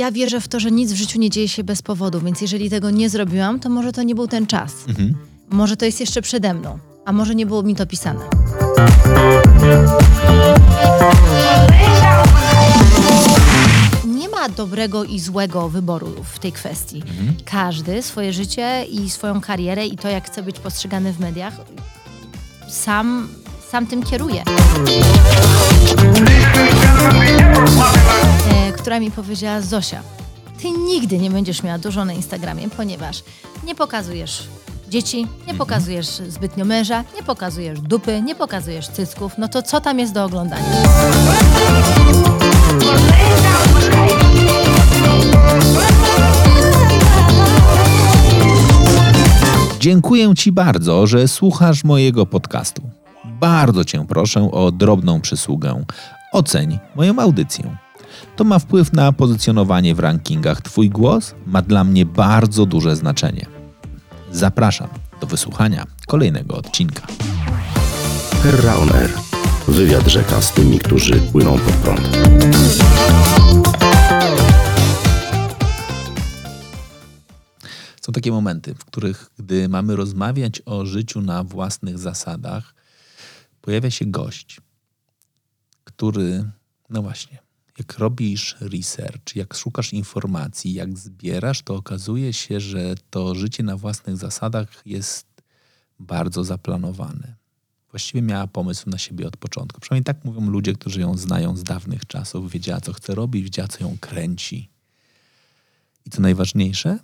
ja wierzę w to, że nic w życiu nie dzieje się bez powodu, więc jeżeli tego nie zrobiłam, to może to nie był ten czas. Mhm. Może to jest jeszcze przede mną, a może nie było mi to pisane. Nie ma dobrego i złego wyboru w tej kwestii. Każdy swoje życie i swoją karierę i to, jak chce być postrzegany w mediach, sam, sam tym kieruje. Która mi powiedziała, Zosia, ty nigdy nie będziesz miała dużo na Instagramie, ponieważ nie pokazujesz dzieci, nie pokazujesz zbytnio męża, nie pokazujesz dupy, nie pokazujesz cycków, no to co tam jest do oglądania? Dziękuję Ci bardzo, że słuchasz mojego podcastu. Bardzo Cię proszę o drobną przysługę. Oceń moją audycję. To ma wpływ na pozycjonowanie w rankingach. Twój głos ma dla mnie bardzo duże znaczenie. Zapraszam do wysłuchania kolejnego odcinka. On Air. Wywiad rzeka z tymi, którzy płyną pod prąd. Są takie momenty, w których, gdy mamy rozmawiać o życiu na własnych zasadach, pojawia się gość, który, no właśnie, jak robisz research, jak szukasz informacji, jak zbierasz, to okazuje się, że to życie na własnych zasadach jest bardzo zaplanowane. Właściwie miała pomysł na siebie od początku. Przynajmniej tak mówią ludzie, którzy ją znają z dawnych czasów. Wiedziała, co chce robić, wiedziała, co ją kręci. I co najważniejsze,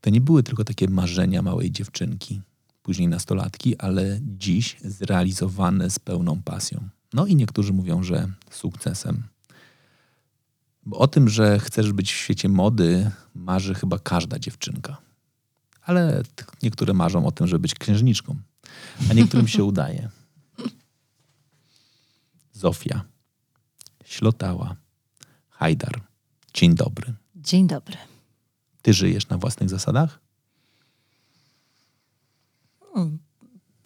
to nie były tylko takie marzenia małej dziewczynki, później nastolatki, ale dziś zrealizowane z pełną pasją. No i niektórzy mówią, że sukcesem. Bo o tym, że chcesz być w świecie mody, marzy chyba każda dziewczynka. Ale niektóre marzą o tym, żeby być księżniczką, a niektórym się udaje. Zofia, Ślotała, Hajdar. Dzień dobry. Dzień dobry. Ty żyjesz na własnych zasadach?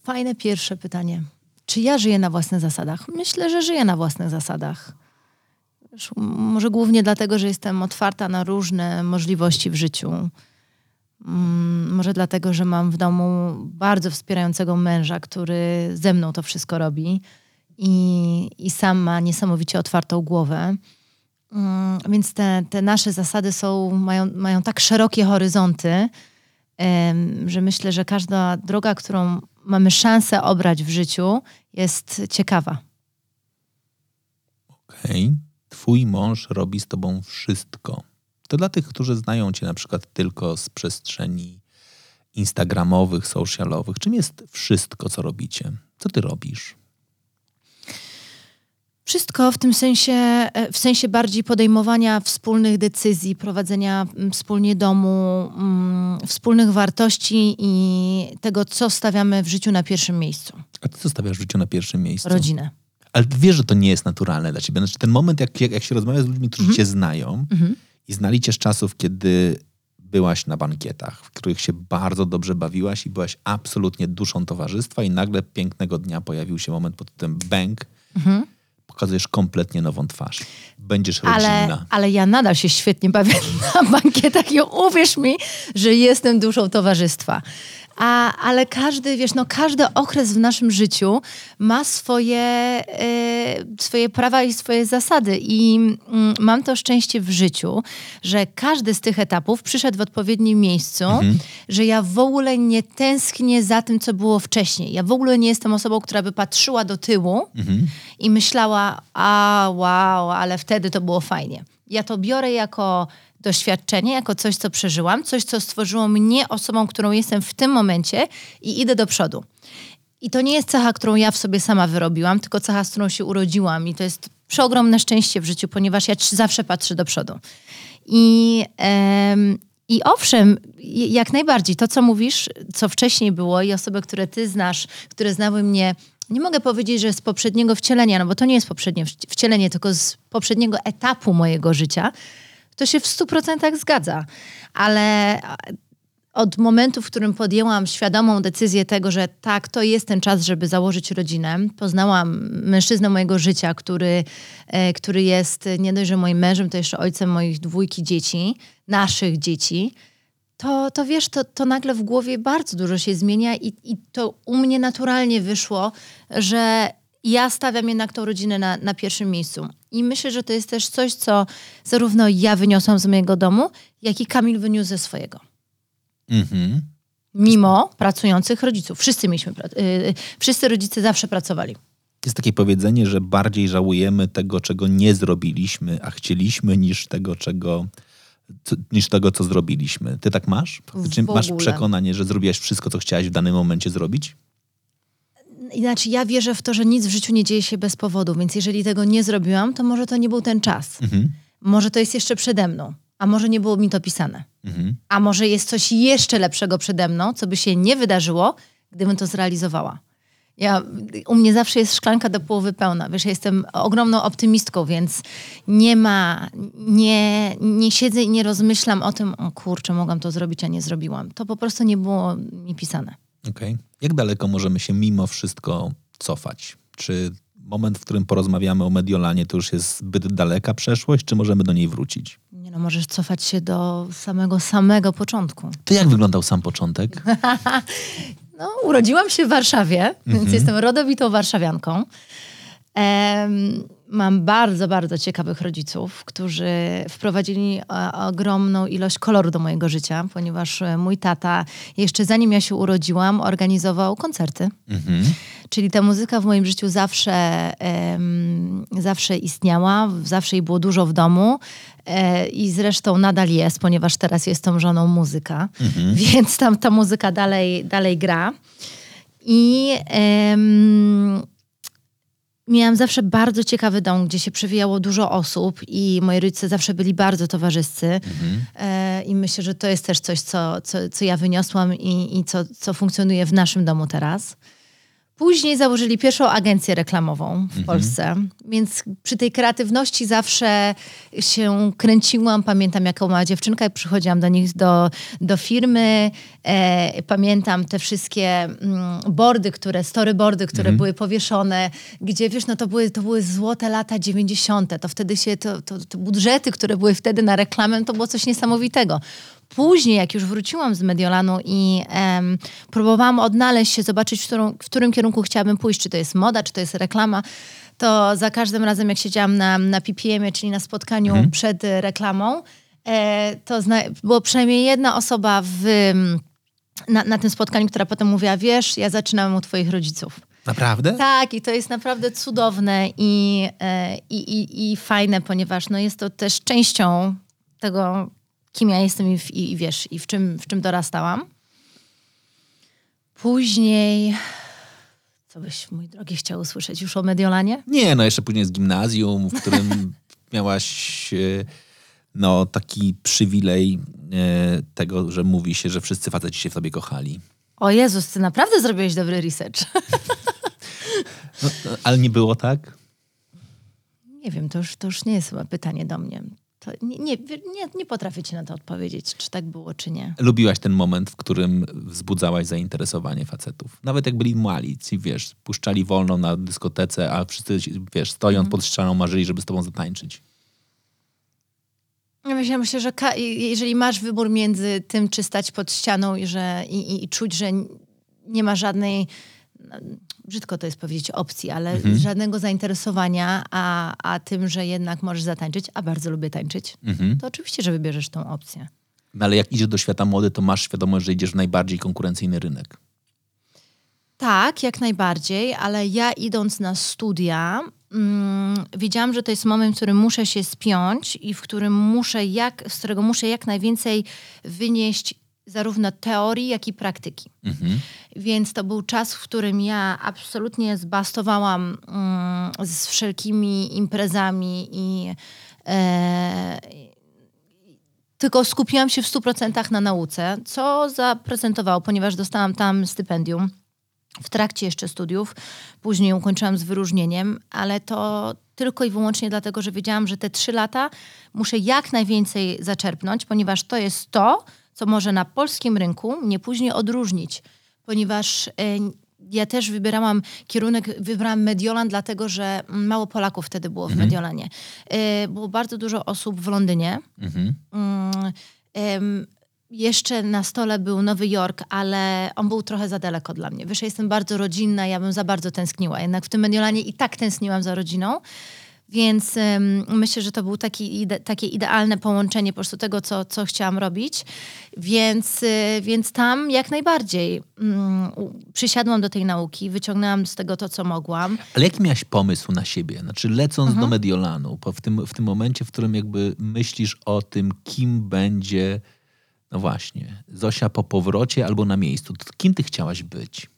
Fajne pierwsze pytanie. Czy ja żyję na własnych zasadach? Myślę, że żyję na własnych zasadach. Może głównie dlatego, że jestem otwarta na różne możliwości w życiu. Mm, Może dlatego, że mam w domu bardzo wspierającego męża, który ze mną to wszystko robi i, i sam ma niesamowicie otwartą głowę. Mm, Więc te, te nasze zasady są, mają, mają tak szerokie horyzonty, że myślę, że każda droga, którą mamy szansę obrać w życiu, jest ciekawa. Okej. Twój mąż robi z tobą wszystko. To dla tych, którzy znają cię na przykład tylko z przestrzeni instagramowych, socialowych. Czym jest wszystko, co robicie? Co ty robisz? Wszystko w tym sensie, w sensie bardziej podejmowania wspólnych decyzji, prowadzenia mm, wspólnie domu, mm, wspólnych wartości i tego, co stawiamy w życiu na pierwszym miejscu. A ty co stawiasz w życiu na pierwszym miejscu? Rodzinę. Ale ty wiesz, że to nie jest naturalne dla ciebie. Znaczy ten moment, jak, jak, jak się rozmawia z ludźmi, którzy cię znają i znali cię z czasów, kiedy byłaś na bankietach, w których się bardzo dobrze bawiłaś i byłaś absolutnie duszą towarzystwa i nagle pięknego dnia pojawił się moment pod tym bęk, pokazujesz kompletnie nową twarz. Będziesz rodzinna. Ale, ale ja nadal się świetnie bawię na bankietach i uwierz mi, że jestem duszą towarzystwa. A, ale każdy, wiesz, no każdy okres w naszym życiu ma swoje, e, swoje prawa i swoje zasady. I mm, mam to szczęście w życiu, że każdy z tych etapów przyszedł w odpowiednim miejscu, że ja w ogóle nie tęsknię za tym, co było wcześniej. Ja w ogóle nie jestem osobą, która by patrzyła do tyłu i myślała, a wow, ale wtedy to było fajnie. Ja to biorę jako doświadczenie, jako coś, co przeżyłam, coś, co stworzyło mnie osobą, którą jestem w tym momencie i idę do przodu. I to nie jest cecha, którą ja w sobie sama wyrobiłam, tylko cecha, z którą się urodziłam. I to jest przeogromne szczęście w życiu, ponieważ ja zawsze patrzę do przodu. I, em, I owszem, jak najbardziej, to co mówisz, co wcześniej było i osoby, które ty znasz, które znały mnie, nie mogę powiedzieć, że z poprzedniego wcielenia, no bo to nie jest poprzednie wci- wcielenie, tylko z poprzedniego etapu mojego życia, to się w stu procentach zgadza. Ale od momentu, w którym podjęłam świadomą decyzję tego, że tak, to jest ten czas, żeby założyć rodzinę. Poznałam mężczyznę mojego życia, który, e, który jest nie dość, że moim mężem, to jeszcze ojcem moich dwójki dzieci, naszych dzieci. To, to wiesz, to, to nagle w głowie bardzo dużo się zmienia i, i to u mnie naturalnie wyszło, że ja stawiam jednak tą rodzinę na, na pierwszym miejscu. I myślę, że to jest też coś, co zarówno ja wyniosłam z mojego domu, jak i Kamil wyniósł ze swojego. Mhm. Mimo pracujących rodziców. Wszyscy mieliśmy, yy, wszyscy rodzice zawsze pracowali. Jest takie powiedzenie, że bardziej żałujemy tego, czego nie zrobiliśmy, a chcieliśmy, niż tego, czego, co, niż tego, co zrobiliśmy. Ty tak masz? Czy masz przekonanie, że zrobiłaś wszystko, co chciałaś w danym momencie zrobić? Inaczej ja wierzę w to, że nic w życiu nie dzieje się bez powodu, więc jeżeli tego nie zrobiłam, to może to nie był ten czas. Mhm. Może to jest jeszcze przede mną, a może nie było mi to pisane. Mhm. A może jest coś jeszcze lepszego przede mną, co by się nie wydarzyło, gdybym to zrealizowała. Ja, u mnie zawsze jest szklanka do połowy pełna. Wiesz, ja jestem ogromną optymistką, więc nie ma, nie, nie siedzę i nie rozmyślam o tym, o kurczę, mogłam to zrobić, a nie zrobiłam. To po prostu nie było mi pisane. Okej. Jak daleko możemy się mimo wszystko cofać? Czy moment, w którym porozmawiamy o Mediolanie, to już jest zbyt daleka przeszłość, czy możemy do niej wrócić? Nie no, możesz cofać się do samego, samego początku. To jak wyglądał sam początek? No, urodziłam się w Warszawie, więc jestem rodowitą warszawianką. Em, mam bardzo, bardzo ciekawych rodziców, którzy wprowadzili e, ogromną ilość koloru do mojego życia, ponieważ e, mój tata jeszcze zanim ja się urodziłam, organizował koncerty. Mhm. Czyli ta muzyka w moim życiu zawsze, em, zawsze istniała, zawsze jej było dużo w domu e, i zresztą nadal jest, ponieważ teraz jestem żoną muzyka, więc tam ta muzyka dalej, dalej gra. I em, miałam zawsze bardzo ciekawy dom, gdzie się przewijało dużo osób i moi rodzice zawsze byli bardzo towarzyscy. E, I myślę, że to jest też coś, co, co, co ja wyniosłam i, i co, co funkcjonuje w naszym domu teraz. Później założyli pierwszą agencję reklamową w Polsce, więc przy tej kreatywności zawsze się kręciłam. Pamiętam, jako mała dziewczynka, jak przychodziłam do nich do, do firmy. E, pamiętam te wszystkie mm, boardy, które, storyboardy, które były powieszone, gdzie wiesz, no to były, to były złote lata 90. To wtedy się, to, to, to budżety, które były wtedy na reklamę, to było coś niesamowitego. Później, jak już wróciłam z Mediolanu i em, próbowałam odnaleźć się, zobaczyć, w, którą, w którym kierunku chciałabym pójść, czy to jest moda, czy to jest reklama, to za każdym razem, jak siedziałam na, na PPM-ie, czyli na spotkaniu przed e, reklamą, e, to było przynajmniej jedna osoba w, na, na tym spotkaniu, która potem mówiła, wiesz, ja zaczynam u twoich rodziców. Naprawdę? Tak, i to jest naprawdę cudowne i, e, i, i, i fajne, ponieważ no, jest to też częścią tego, kim ja jestem i, w, i, i wiesz, i w czym, w czym dorastałam. Później, co byś, mój drogi, chciał usłyszeć już o Mediolanie? Nie, no jeszcze później z gimnazjum, w którym miałaś e, no, taki przywilej e, tego, że mówi się, że wszyscy faceci się w tobie kochali. O Jezus, ty naprawdę zrobiłeś dobry research. No, ale nie było tak? nie wiem, to już, to już nie jest chyba pytanie do mnie. To nie, nie, nie, nie potrafię ci na to odpowiedzieć, czy tak było, czy nie. Lubiłaś ten moment, w którym wzbudzałaś zainteresowanie facetów. Nawet jak byli mali, ci wiesz, puszczali wolno na dyskotece, a wszyscy, wiesz, stojąc pod ścianą marzyli, żeby z tobą zatańczyć. Ja myślę, myślę, że jeżeli masz wybór między tym, czy stać pod ścianą i, że, i, i, i czuć, że nie ma żadnej, brzydko to jest powiedzieć opcji, ale żadnego zainteresowania, a, a tym, że jednak możesz zatańczyć, a bardzo lubię tańczyć, Mhm. to oczywiście, że wybierzesz tą opcję. No, ale jak idziesz do świata młody, to masz świadomość, że idziesz w najbardziej konkurencyjny rynek. Tak, jak najbardziej, ale ja idąc na studia, mm, wiedziałam, że to jest moment, w którym muszę się spiąć i w którym muszę jak, z którego muszę jak najwięcej wynieść zarówno teorii, jak i praktyki. Mhm. Więc to był czas, w którym ja absolutnie zbastowałam mm, z wszelkimi imprezami i e, tylko skupiłam się w 100% na nauce, co zaprezentowało, ponieważ dostałam tam stypendium w trakcie jeszcze studiów. Później ukończyłam z wyróżnieniem, ale to tylko i wyłącznie dlatego, że wiedziałam, że te trzy lata muszę jak najwięcej zaczerpnąć, ponieważ to jest to, co może na polskim rynku mnie później odróżnić, ponieważ e, ja też wybierałam kierunek, wybrałam Mediolan, dlatego że mało Polaków wtedy było w Mhm. Mediolanie. E, Było bardzo dużo osób w Londynie. Mhm. Mm, jeszcze na stole był Nowy Jork, ale on był trochę za daleko dla mnie. Wiesz, jestem bardzo rodzinna, ja bym za bardzo tęskniła. Jednak w tym Mediolanie i tak tęskniłam za rodziną. Więc myślę, że to było taki ide, takie idealne połączenie po prostu tego, co, co chciałam robić. Więc, y, więc tam jak najbardziej mm, przysiadłam do tej nauki, wyciągnęłam z tego to, co mogłam. Ale jaki miałeś pomysł na siebie? Znaczy lecąc Mhm. do Mediolanu, w, tym, w tym momencie, w którym jakby myślisz o tym, kim będzie, no właśnie, Zosia po powrocie albo na miejscu, kim ty chciałaś być?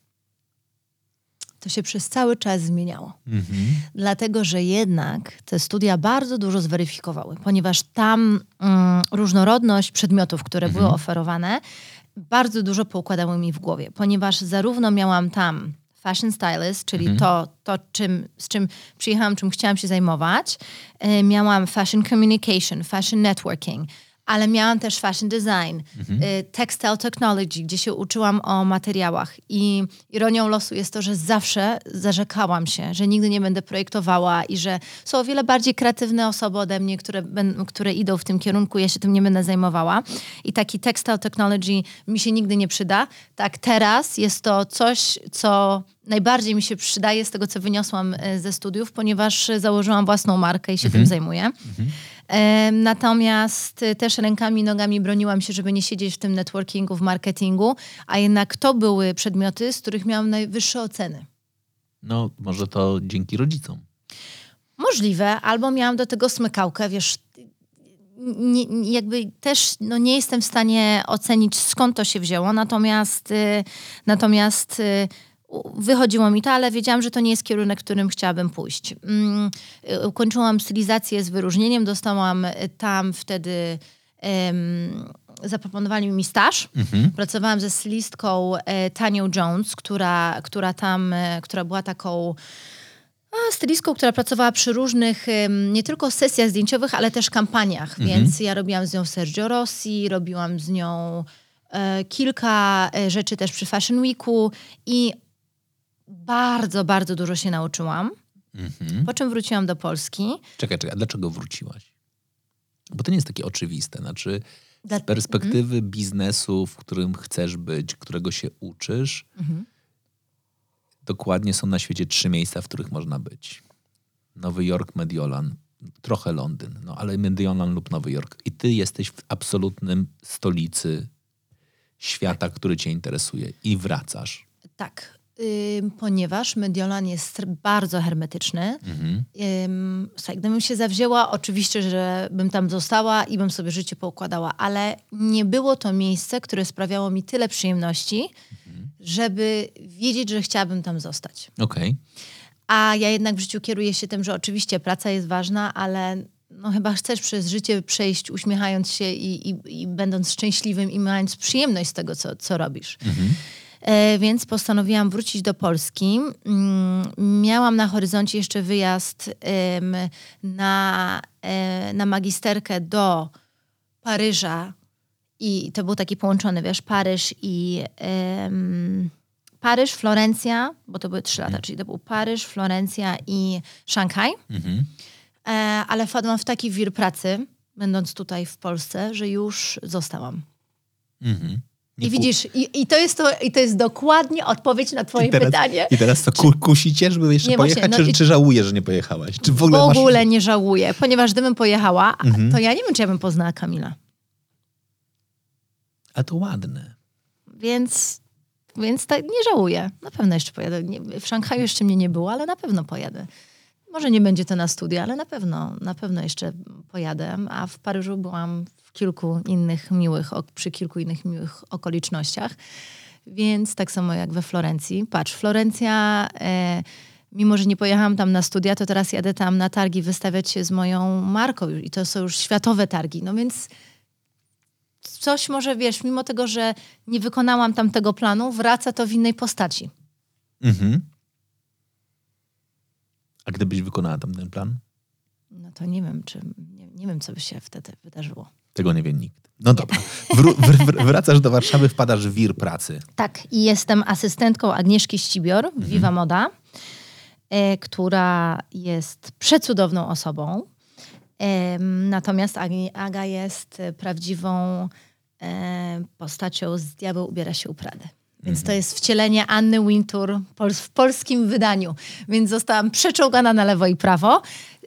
To się przez cały czas zmieniało. Mhm. Dlatego, że jednak te studia bardzo dużo zweryfikowały, ponieważ tam mm, różnorodność przedmiotów, które były oferowane, bardzo dużo poukładały mi w głowie, ponieważ zarówno miałam tam fashion stylist, czyli to, to czym, z czym przyjechałam, czym chciałam się zajmować, e, miałam fashion communication, fashion networking, ale miałam też fashion design, y, textile technology, gdzie się uczyłam o materiałach. I ironią losu jest to, że zawsze zarzekałam się, że nigdy nie będę projektowała i że są o wiele bardziej kreatywne osoby ode mnie, które, które idą w tym kierunku, ja się tym nie będę zajmowała. I taki textile technology mi się nigdy nie przyda. Tak teraz jest to coś, co najbardziej mi się przydaje z tego, co wyniosłam y, ze studiów, ponieważ założyłam własną markę i się tym zajmuję. Em, Natomiast y, też rękami i nogami broniłam się, żeby nie siedzieć w tym networkingu, w marketingu, a jednak to były przedmioty, z których miałam najwyższe oceny. No, może to dzięki rodzicom. Możliwe, albo miałam do tego smykałkę, wiesz, nie, jakby też no, nie jestem w stanie ocenić skąd to się wzięło, natomiast, y, natomiast y, wychodziło mi to, ale wiedziałam, że to nie jest kierunek, którym chciałabym pójść. Mm, y, Ukończyłam stylizację z wyróżnieniem, dostałam y, tam wtedy em, zaproponowali mi staż. Pracowałam ze stylistką e, Tanią Jones, która, która tam, e, która była taką a, stylistką, która pracowała przy różnych, nie tylko sesjach zdjęciowych, ale też kampaniach. Więc ja robiłam z nią Sergio Rossi, robiłam z nią e, kilka rzeczy też przy Fashion Weeku i bardzo, bardzo dużo się nauczyłam. Mhm. Po czym wróciłam do Polski. Czekaj, czekaj, a dlaczego wróciłaś? Bo to nie jest takie oczywiste. Znaczy, Dla- z perspektywy biznesu, w którym chcesz być, którego się uczysz, dokładnie są na świecie trzy miejsca, w których można być. Nowy Jork, Mediolan, trochę Londyn, no ale Mediolan lub Nowy Jork. I ty jesteś w absolutnym stolicy świata, który cię interesuje i wracasz. Tak, ponieważ Mediolan jest bardzo hermetyczny. Ym, słuchaj, gdybym się zawzięła, oczywiście, że bym tam została i bym sobie życie poukładała, ale nie było to miejsce, które sprawiało mi tyle przyjemności, żeby wiedzieć, że chciałabym tam zostać. Okej. A ja jednak w życiu kieruję się tym, że oczywiście praca jest ważna, ale no chyba chcesz przez życie przejść uśmiechając się i, i, i będąc szczęśliwym i mając przyjemność z tego, co, co robisz. E, więc postanowiłam wrócić do Polski. Mm, miałam na horyzoncie jeszcze wyjazd na, e, na magisterkę do Paryża i to był taki połączony, wiesz, Paryż i Paryż, Florencja, bo to były trzy lata, czyli to był Paryż, Florencja i Szanghaj. Mhm. E, ale wpadłam w taki wir pracy, będąc tutaj w Polsce, że już zostałam. Mhm. Nie I widzisz, i, i, to jest to, i to jest dokładnie odpowiedź na twoje I teraz, pytanie. I teraz to ku, kusi cię, żeby jeszcze Nie, właśnie, pojechać, no czy, i- czy żałujesz, że nie pojechałaś? Czy w W ogóle, masz... ogóle nie żałuję, ponieważ gdybym pojechała, Mhm. to ja nie wiem, czy ja bym poznała Kamila. A to ładne. Więc, więc tak nie żałuję. Na pewno jeszcze pojadę. Nie, w Szanghaju jeszcze mnie nie było, ale na pewno pojadę. Może nie będzie to na studia, ale na pewno, na pewno jeszcze pojadę. A w Paryżu byłam w kilku innych miłych, przy kilku innych miłych okolicznościach. Więc tak samo jak we Florencji. Patrz, Florencja, e, mimo że nie pojechałam tam na studia, to teraz jadę tam na targi wystawiać się z moją marką. I to są już światowe targi. No więc coś może, wiesz, mimo tego, że nie wykonałam tam tego planu, wraca to w innej postaci. Mhm. A gdybyś wykonała tam ten plan? No to nie wiem, czy, nie, nie wiem, co by się wtedy wydarzyło. Tego nie wie nikt. No dobra. Wr- wr- wracasz do Warszawy, wpadasz w wir pracy. Tak, i jestem asystentką Agnieszki Ścibior w Viva Moda, e, która jest przecudowną osobą. Em, natomiast Aga jest e, prawdziwą e, postacią z Diabeł ubiera się u Prady. Więc to jest wcielenie Anny Wintour w polskim wydaniu. Więc zostałam przeczołgana na lewo i prawo,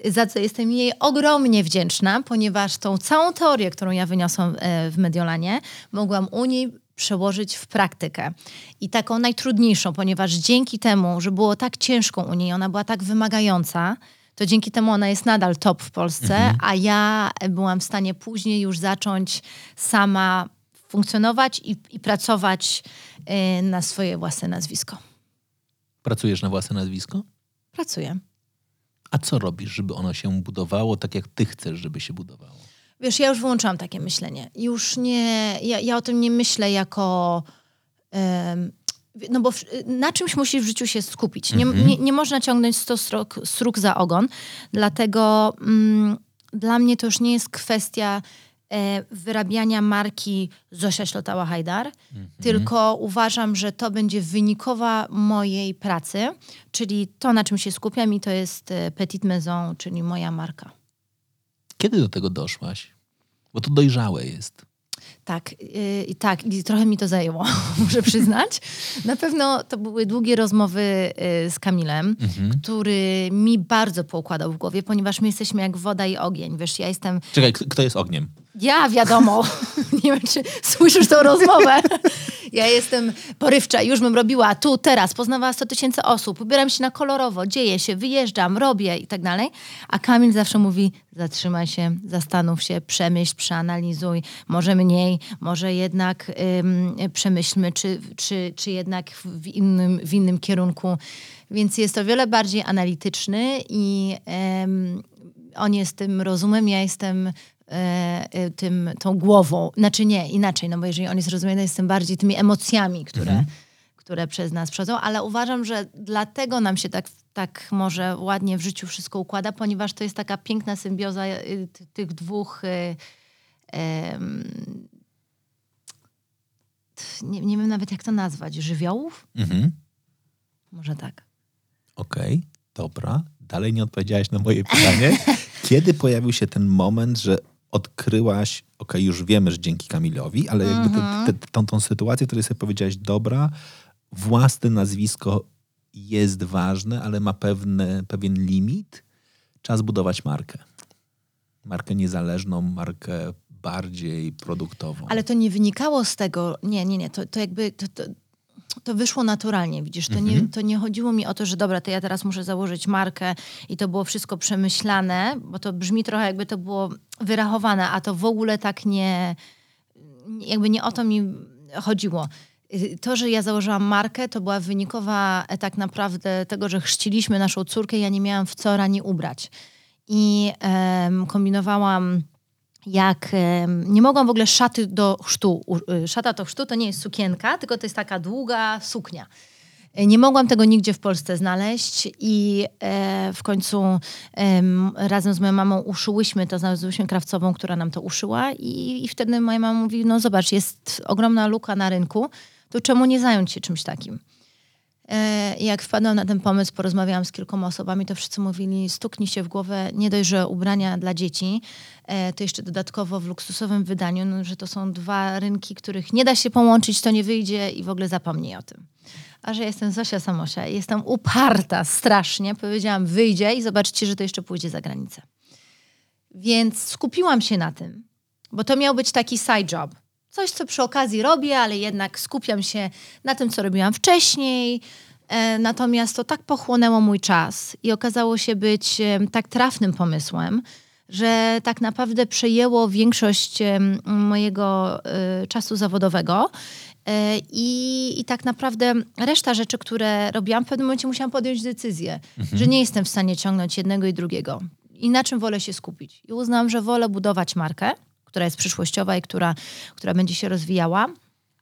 za co jestem jej ogromnie wdzięczna, ponieważ tą całą teorię, którą ja wyniosłam e, w Mediolanie, mogłam u niej przełożyć w praktykę. I taką najtrudniejszą, ponieważ dzięki temu, że było tak ciężką u niej, ona była tak wymagająca, to dzięki temu ona jest nadal top w Polsce, a ja byłam w stanie później już zacząć sama funkcjonować i, i pracować na swoje własne nazwisko. Pracujesz na własne nazwisko? Pracuję. A co robisz, żeby ono się budowało tak, jak ty chcesz, żeby się budowało? Wiesz, ja już wyłączyłam takie myślenie. Już nie, ja, ja o tym nie myślę jako. no bo w, na czymś musisz w życiu się skupić. Nie, nie, nie można ciągnąć 100 srok, sróg za ogon. Dlatego mm, dla mnie to już nie jest kwestia wyrabiania marki Zosia Ślotała-Hajdar, tylko uważam, że to będzie wynikowa mojej pracy, czyli to, na czym się skupiam i to jest e, Petit Maison, czyli moja marka. Kiedy do tego doszłaś? Bo to dojrzałe jest. Tak, yy, i tak, i trochę mi to zajęło, muszę przyznać. Na pewno to były długie rozmowy yy, z Kamilem, który mi bardzo poukładał w głowie, ponieważ my jesteśmy jak woda i ogień. Wiesz, ja jestem Czekaj, kto jest ogniem? Ja wiadomo, nie wiem czy słyszysz tą rozmowę. Ja jestem porywcza, już bym robiła tu, teraz, poznawała 100 tysięcy osób, ubieram się na kolorowo, dzieje się, wyjeżdżam, robię i tak dalej. A Kamil zawsze mówi, zatrzymaj się, zastanów się, przemyśl, przeanalizuj, może mniej, może jednak ym, przemyślmy, czy, czy, czy jednak w innym, w innym kierunku. Więc jest to wiele bardziej analityczny i em, on jest tym rozumem, ja jestem tym, tą głową. Znaczy nie, inaczej, no bo jeżeli on jest rozumiem, to jestem bardziej tymi emocjami, które, które przez nas przechodzą, ale uważam, że dlatego nam się tak, tak może ładnie w życiu wszystko układa, ponieważ to jest taka piękna symbioza y, ty- tych dwóch y, nie, nie wiem nawet jak to nazwać, żywiołów? Mhm. Może tak. Okej, dobra. Dalej nie odpowiedziałaś na moje pytanie. Kiedy pojawił się ten moment, że odkryłaś, okej, już wiemy, że dzięki Kamilowi, ale jakby te, te, tą, tą sytuację, w której sobie powiedziałaś, dobra, własne nazwisko jest ważne, ale ma pewne, pewien limit. Czas budować markę. Markę niezależną, markę bardziej produktową. Ale to nie wynikało z tego, nie, nie, nie, to, to jakby, to, to, to wyszło naturalnie, widzisz, to, nie, to nie chodziło mi o to, że dobra, to ja teraz muszę założyć markę i to było wszystko przemyślane, bo to brzmi trochę jakby to było wyrachowane, a to w ogóle tak nie, jakby nie o to mi chodziło. To, że ja założyłam markę, to była wynikowa e, tak naprawdę tego, że chrzciliśmy naszą córkę, ja nie miałam w co rani ubrać. I em, kombinowałam jak nie mogłam w ogóle szaty do chrztu. y, Szata do chrztu to nie jest sukienka, tylko to jest taka długa suknia. E, Nie mogłam tego nigdzie w Polsce znaleźć i e, w końcu em, razem z moją mamą uszyłyśmy to, znalazłyśmy krawcową, która nam to uszyła i, i wtedy moja mama mówi, no zobacz, jest ogromna luka na rynku, to czemu nie zająć się czymś takim? E, Jak wpadłam na ten pomysł, porozmawiałam z kilkoma osobami, to wszyscy mówili, stuknij się w głowę, nie dość, że ubrania dla dzieci, e, to jeszcze dodatkowo w luksusowym wydaniu, no, że to są dwa rynki, których nie da się połączyć, to nie wyjdzie i w ogóle zapomnij o tym. A że jestem Zosia Samosia i jestem uparta strasznie, powiedziałam wyjdzie i zobaczcie, że to jeszcze pójdzie za granicę. Więc skupiłam się na tym, bo to miał być taki side job. Coś, co przy okazji robię, ale jednak skupiam się na tym, co robiłam wcześniej. E, natomiast to tak pochłonęło mój czas i okazało się być tak trafnym pomysłem, że tak naprawdę przejęło większość mojego e, czasu zawodowego. E, I, I tak naprawdę reszta rzeczy, które robiłam, w pewnym momencie musiałam podjąć decyzję, że nie jestem w stanie ciągnąć jednego i drugiego. I na czym wolę się skupić. I uznałam, że wolę budować markę, która jest przyszłościowa i która, która będzie się rozwijała,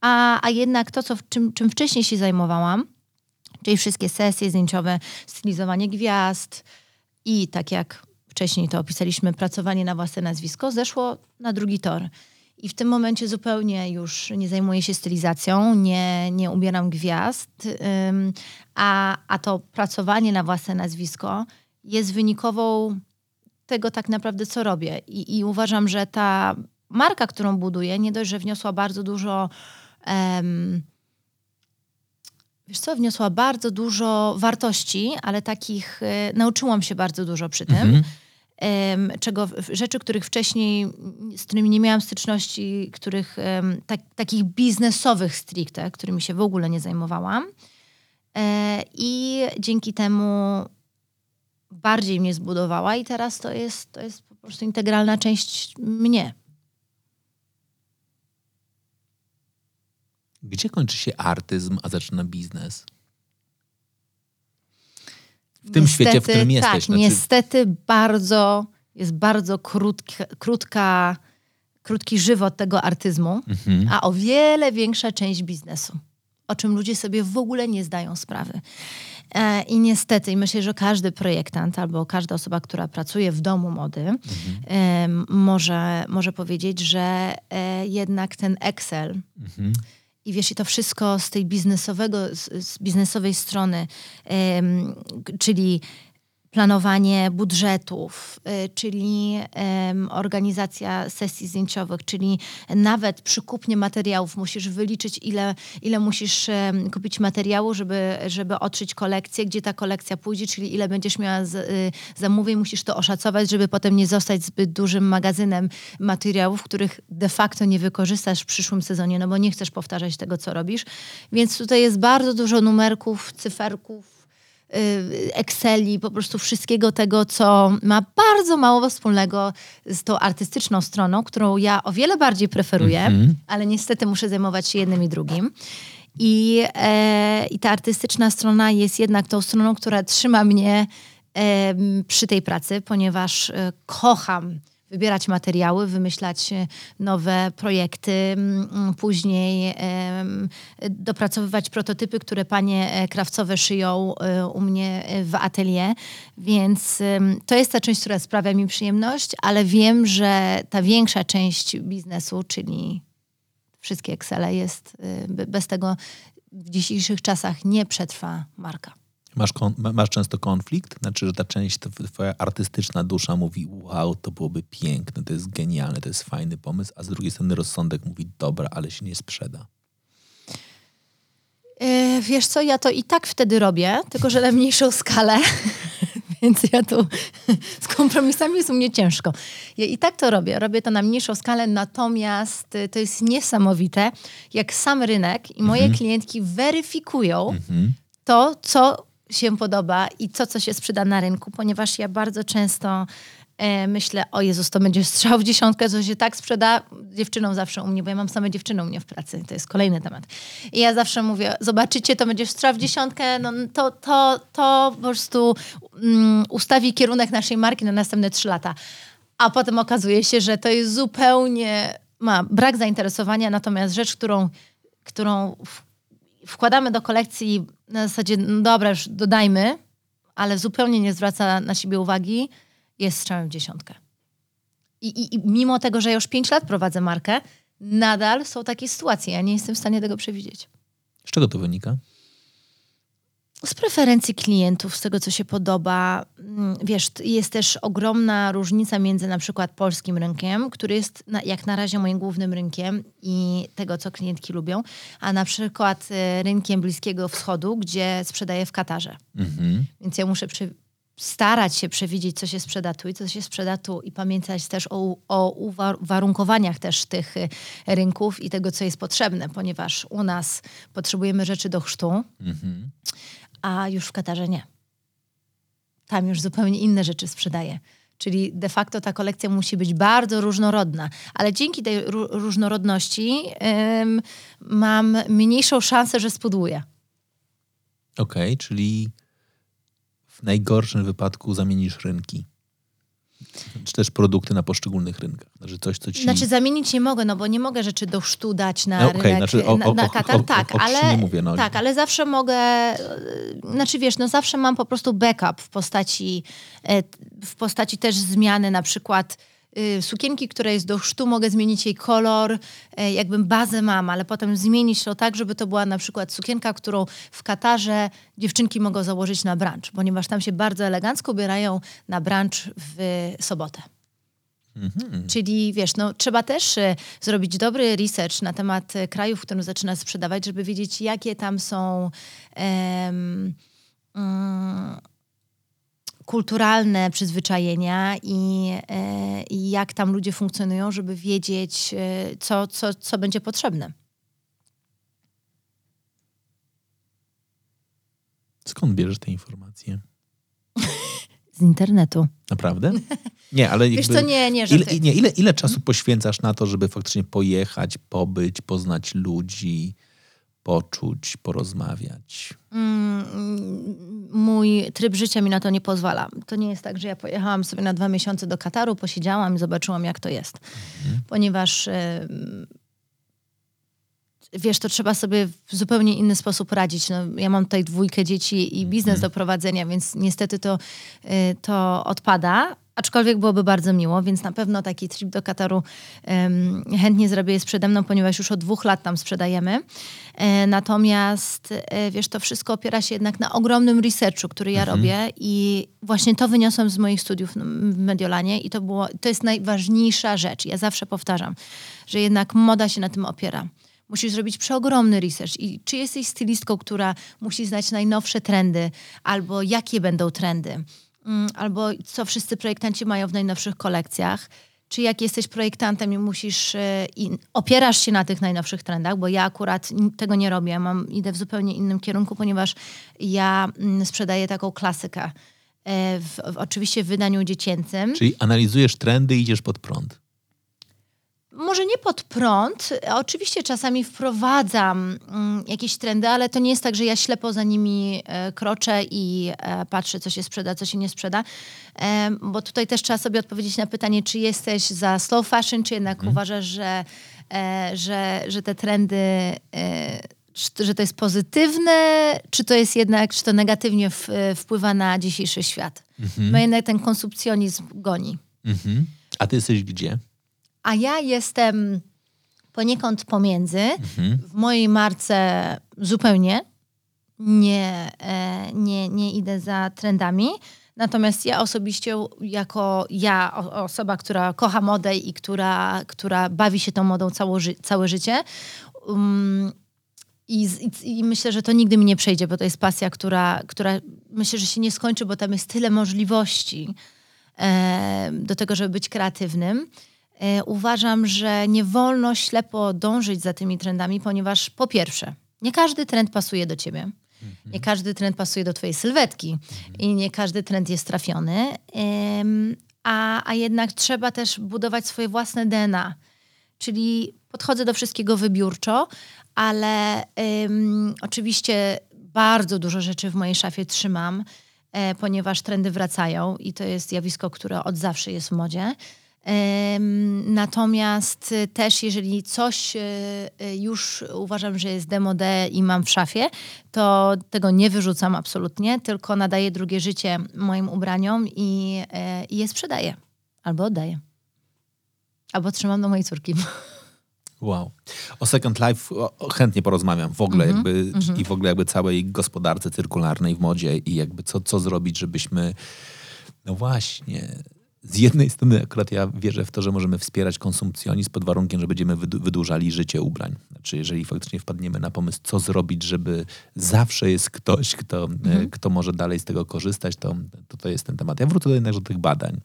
a, a jednak to, co, czym, czym wcześniej się zajmowałam, czyli wszystkie sesje zdjęciowe, stylizowanie gwiazd i tak jak wcześniej to opisaliśmy, pracowanie na własne nazwisko, zeszło na drugi tor. I w tym momencie zupełnie już nie zajmuję się stylizacją, nie, nie ubieram gwiazd, a, a to pracowanie na własne nazwisko jest wynikową tego tak naprawdę, co robię. I, i uważam, że ta marka, którą buduję, nie dość, że wniosła bardzo dużo. Um, wiesz co, wniosła bardzo dużo wartości, ale takich y, nauczyłam się bardzo dużo przy tym. Mhm czego, rzeczy, których wcześniej, z którymi nie miałam styczności, których tak, takich biznesowych stricte, którymi się w ogóle nie zajmowałam. E, I dzięki temu bardziej mnie zbudowała i teraz to jest, to jest po prostu integralna część mnie. Gdzie kończy się artyzm, a zaczyna biznes? w tym niestety, świecie, w którym jesteś. Tak, znaczy... niestety bardzo, jest bardzo krótka, krótka, krótki żywot tego artyzmu, mhm. a o wiele większa część biznesu, o czym ludzie sobie w ogóle nie zdają sprawy. E, I niestety, i myślę, że każdy projektant albo każda osoba, która pracuje w domu mody, mhm. może, może powiedzieć, że e, jednak ten Excel mhm i wiesz, i to wszystko z tej biznesowego, z, z biznesowej strony, czyli planowanie budżetów, y, czyli organizacja sesji zdjęciowych, czyli nawet przy kupnie materiałów musisz wyliczyć, ile, ile musisz kupić materiału, żeby, żeby otrzeć kolekcję, gdzie ta kolekcja pójdzie, czyli ile będziesz miała y, zamówień, musisz to oszacować, żeby potem nie zostać zbyt dużym magazynem materiałów, których de facto nie wykorzystasz w przyszłym sezonie, no bo nie chcesz powtarzać tego, co robisz. Więc tutaj jest bardzo dużo numerków, cyferków, Exceli, po prostu wszystkiego tego, co ma bardzo mało wspólnego z tą artystyczną stroną, którą ja o wiele bardziej preferuję, mm -hmm. ale niestety muszę zajmować się jednym i drugim. I, e, I ta artystyczna strona jest jednak tą stroną, która trzyma mnie e, przy tej pracy, ponieważ e, kocham wybierać materiały, wymyślać e, nowe projekty, mm, później dopracowywać prototypy, które panie e, krawcowe szyją e, u mnie w atelier. Więc to jest ta część, która sprawia mi przyjemność, ale wiem, że ta większa część biznesu, czyli wszystkie Excele jest, bez tego w dzisiejszych czasach nie przetrwa marka. Masz, masz często konflikt? Znaczy, że ta część, twoja artystyczna dusza mówi wow, to byłoby piękne, to jest genialne, to jest fajny pomysł, a z drugiej strony rozsądek mówi dobra, ale się nie sprzeda. Yy, wiesz co, ja to i tak wtedy robię, tylko że na mniejszą skalę, więc ja tu z kompromisami jest u mnie ciężko. Ja i tak to robię, robię to na mniejszą skalę, natomiast y, to jest niesamowite, jak sam rynek i moje mhm. klientki weryfikują mhm. to, co się podoba i to, co się sprzeda na rynku, ponieważ ja bardzo często e, myślę, o Jezus, to będzie strzał w dziesiątkę, co się tak sprzeda dziewczyną zawsze u mnie, bo ja mam same dziewczyny u mnie w pracy, to jest kolejny temat. I ja zawsze mówię, zobaczycie, to będzie strzał w dziesiątkę, no to, to, to po prostu um, ustawi kierunek naszej marki na następne trzy lata. A potem okazuje się, że to jest zupełnie, ma brak zainteresowania, natomiast rzecz, którą, którą wkładamy do kolekcji na zasadzie, no dobra, już dodajmy, ale zupełnie nie zwraca na siebie uwagi, jest strzałem w dziesiątkę. I, i, I mimo tego, że już pięć lat prowadzę markę, nadal są takie sytuacje. Ja nie jestem w stanie tego przewidzieć. Z czego to wynika? Z preferencji klientów, z tego, co się podoba. Mm, wiesz, jest też ogromna różnica między na przykład polskim rynkiem, który jest na, jak na razie moim głównym rynkiem i tego, co klientki lubią, a na przykład e, rynkiem Bliskiego Wschodu, gdzie sprzedaję w Katarze. Mhm. Więc ja muszę przy, starać się przewidzieć, co się sprzeda tu i co się sprzeda tu i pamiętać też o, o uwarunkowaniach też tych e, rynków i tego, co jest potrzebne, ponieważ u nas potrzebujemy rzeczy do chrztu, mhm a już w Katarze nie. Tam już zupełnie inne rzeczy sprzedaje. Czyli de facto ta kolekcja musi być bardzo różnorodna, ale dzięki tej różnorodności ym, mam mniejszą szansę, że spudłuję. Okej, okay, czyli w najgorszym wypadku zamienisz rynki. Też produkty na poszczególnych rynkach? Znaczy coś, co ci... Znaczy zamienić nie mogę, no bo nie mogę rzeczy do chrztu dać na No okej, rynek, znaczy o- na, na o- Katar. o- tak, ale, mówię, no. tak, ale zawsze mogę, e, znaczy wiesz, no zawsze mam po prostu backup w postaci, e, w postaci też zmiany na przykład sukienki, która jest do chrztu, mogę zmienić jej kolor, e, jakbym bazę mam, ale potem zmienić to tak, żeby to była na przykład sukienka, którą w Katarze dziewczynki mogą założyć na brunch, ponieważ tam się bardzo elegancko ubierają na brunch w sobotę. Czyli wiesz, no, trzeba też e, zrobić dobry research na temat e, krajów, w którym zaczyna sprzedawać, żeby wiedzieć, jakie tam są em, mm, kulturalne przyzwyczajenia i, e, i jak tam ludzie funkcjonują, żeby wiedzieć, e, co, co, co będzie potrzebne. Skąd bierzesz te informacje? Z internetu. Naprawdę? Nie, ale Wiesz jakby... co, nie, nie, Ile, nie, ile, ile czasu poświęcasz na to, żeby faktycznie pojechać, pobyć, poznać ludzi, poczuć, porozmawiać? Mm, mój tryb życia mi na to nie pozwala. To nie jest tak, że ja pojechałam sobie na dwa miesiące do Kataru, posiedziałam i zobaczyłam, jak to jest. Ponieważ em, wiesz, to trzeba sobie w zupełnie inny sposób radzić. No, ja mam tutaj dwójkę dzieci i biznes do prowadzenia, więc niestety to, y, to odpada. Aczkolwiek byłoby bardzo miło, więc na pewno taki trip do Kataru chętnie zrobię jest przede mną, ponieważ już od dwóch lat tam sprzedajemy. E, natomiast e, wiesz, to wszystko opiera się jednak na ogromnym researchu, który ja robię i właśnie to wyniosłam z moich studiów n- w Mediolanie i to, było, to jest najważniejsza rzecz. Ja zawsze powtarzam, że jednak moda się na tym opiera. Musisz zrobić przeogromny research. I czy jesteś stylistką, która musi znać najnowsze trendy, albo jakie będą trendy, mm, albo co wszyscy projektanci mają w najnowszych kolekcjach, czy jak jesteś projektantem i musisz e, i opierasz się na tych najnowszych trendach, bo ja akurat tego nie robię, mam, idę w zupełnie innym kierunku, ponieważ ja mm, sprzedaję taką klasykę. e, W, w, oczywiście w wydaniu dziecięcym. Czyli analizujesz trendy i idziesz pod prąd. Może nie pod prąd. Oczywiście czasami wprowadzam mm, jakieś trendy, ale to nie jest tak, że ja ślepo za nimi e, kroczę i e, patrzę, co się sprzeda, co się nie sprzeda. Bo tutaj też trzeba sobie odpowiedzieć na pytanie, czy jesteś za slow fashion, czy jednak uważasz, że, e, że, że te trendy. Że to jest pozytywne, czy to jest jednak, czy to negatywnie w, wpływa na dzisiejszy świat. Bo jednak ten konsumpcjonizm goni. Mhm. A ty jesteś gdzie? A ja jestem poniekąd pomiędzy. W mojej marce zupełnie nie, e, nie, nie idę za trendami. Natomiast ja osobiście, jako ja, osoba, która kocha modę i która, która bawi się tą modą całe, ży- całe życie, um, i, i, I myślę, że to nigdy mi nie przejdzie, bo to jest pasja, która, która myślę, że się nie skończy, bo tam jest tyle możliwości e, do tego, żeby być kreatywnym. E, uważam, że nie wolno ślepo dążyć za tymi trendami, ponieważ po pierwsze, nie każdy trend pasuje do ciebie. Nie każdy trend pasuje do twojej sylwetki i nie każdy trend jest trafiony. A, a jednak trzeba też budować swoje własne DNA. Czyli podchodzę do wszystkiego wybiórczo, ale ym, oczywiście bardzo dużo rzeczy w mojej szafie trzymam, e, ponieważ trendy wracają i to jest zjawisko, które od zawsze jest w modzie. Natomiast y, też jeżeli coś y, y, już uważam, że jest demode i mam w szafie, to tego nie wyrzucam absolutnie, tylko nadaję drugie życie moim ubraniom i, e, i je sprzedaję albo oddaję. Albo trzymam do mojej córki. Wow. O Second Life chętnie porozmawiam w ogóle jakby i w ogóle jakby całej gospodarce cyrkularnej w modzie i jakby co, co zrobić, żebyśmy no właśnie z jednej strony akurat ja wierzę w to, że możemy wspierać konsumpcjonizm pod warunkiem, że będziemy wydłużali życie ubrań. Znaczy jeżeli faktycznie wpadniemy na pomysł, co zrobić, żeby zawsze jest ktoś, kto, e, kto może dalej z tego korzystać, to, to to jest ten temat. Ja wrócę jednak do tych badań.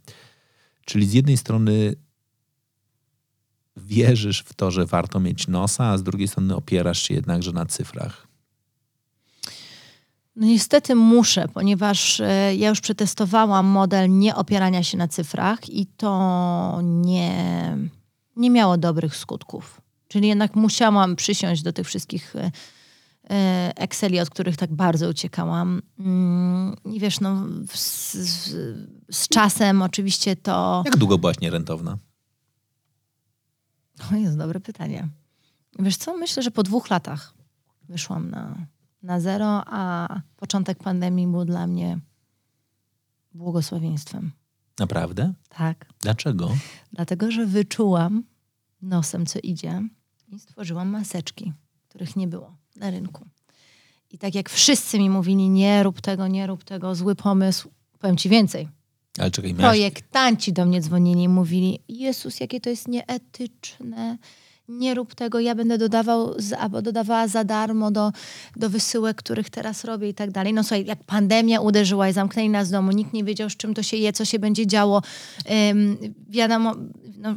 Czyli z jednej strony wierzysz w to, że warto mieć nosa, a z drugiej strony opierasz się jednakże na cyfrach. No niestety muszę, ponieważ e, ja już przetestowałam model nie opierania się na cyfrach i to nie, nie miało dobrych skutków. Czyli jednak musiałam przysiąść do tych wszystkich e, e, Exceli, od których tak bardzo uciekałam. Mm, I wiesz, no, z, z, z czasem oczywiście to... Jak długo byłaś nierentowna? To jest dobre pytanie. Wiesz co, myślę, że po dwóch latach wyszłam na, na zero, a początek pandemii był dla mnie błogosławieństwem. Naprawdę? Tak. Dlaczego? Dlatego, że wyczułam nosem, co idzie i stworzyłam maseczki, których nie było na rynku. I tak jak wszyscy mi mówili, nie rób tego, nie rób tego, zły pomysł, powiem ci więcej. Ale czekaj, miałaś... Projektanci do mnie dzwonili i mówili, Jezus, jakie to jest nieetyczne, nie rób tego, ja będę dodawał, z, albo dodawała za darmo do, do wysyłek, których teraz robię i tak dalej. No słuchaj, jak pandemia uderzyła i zamknęli nas w domu, nikt nie wiedział, z czym to się je, co się będzie działo. Ym, wiadomo, no,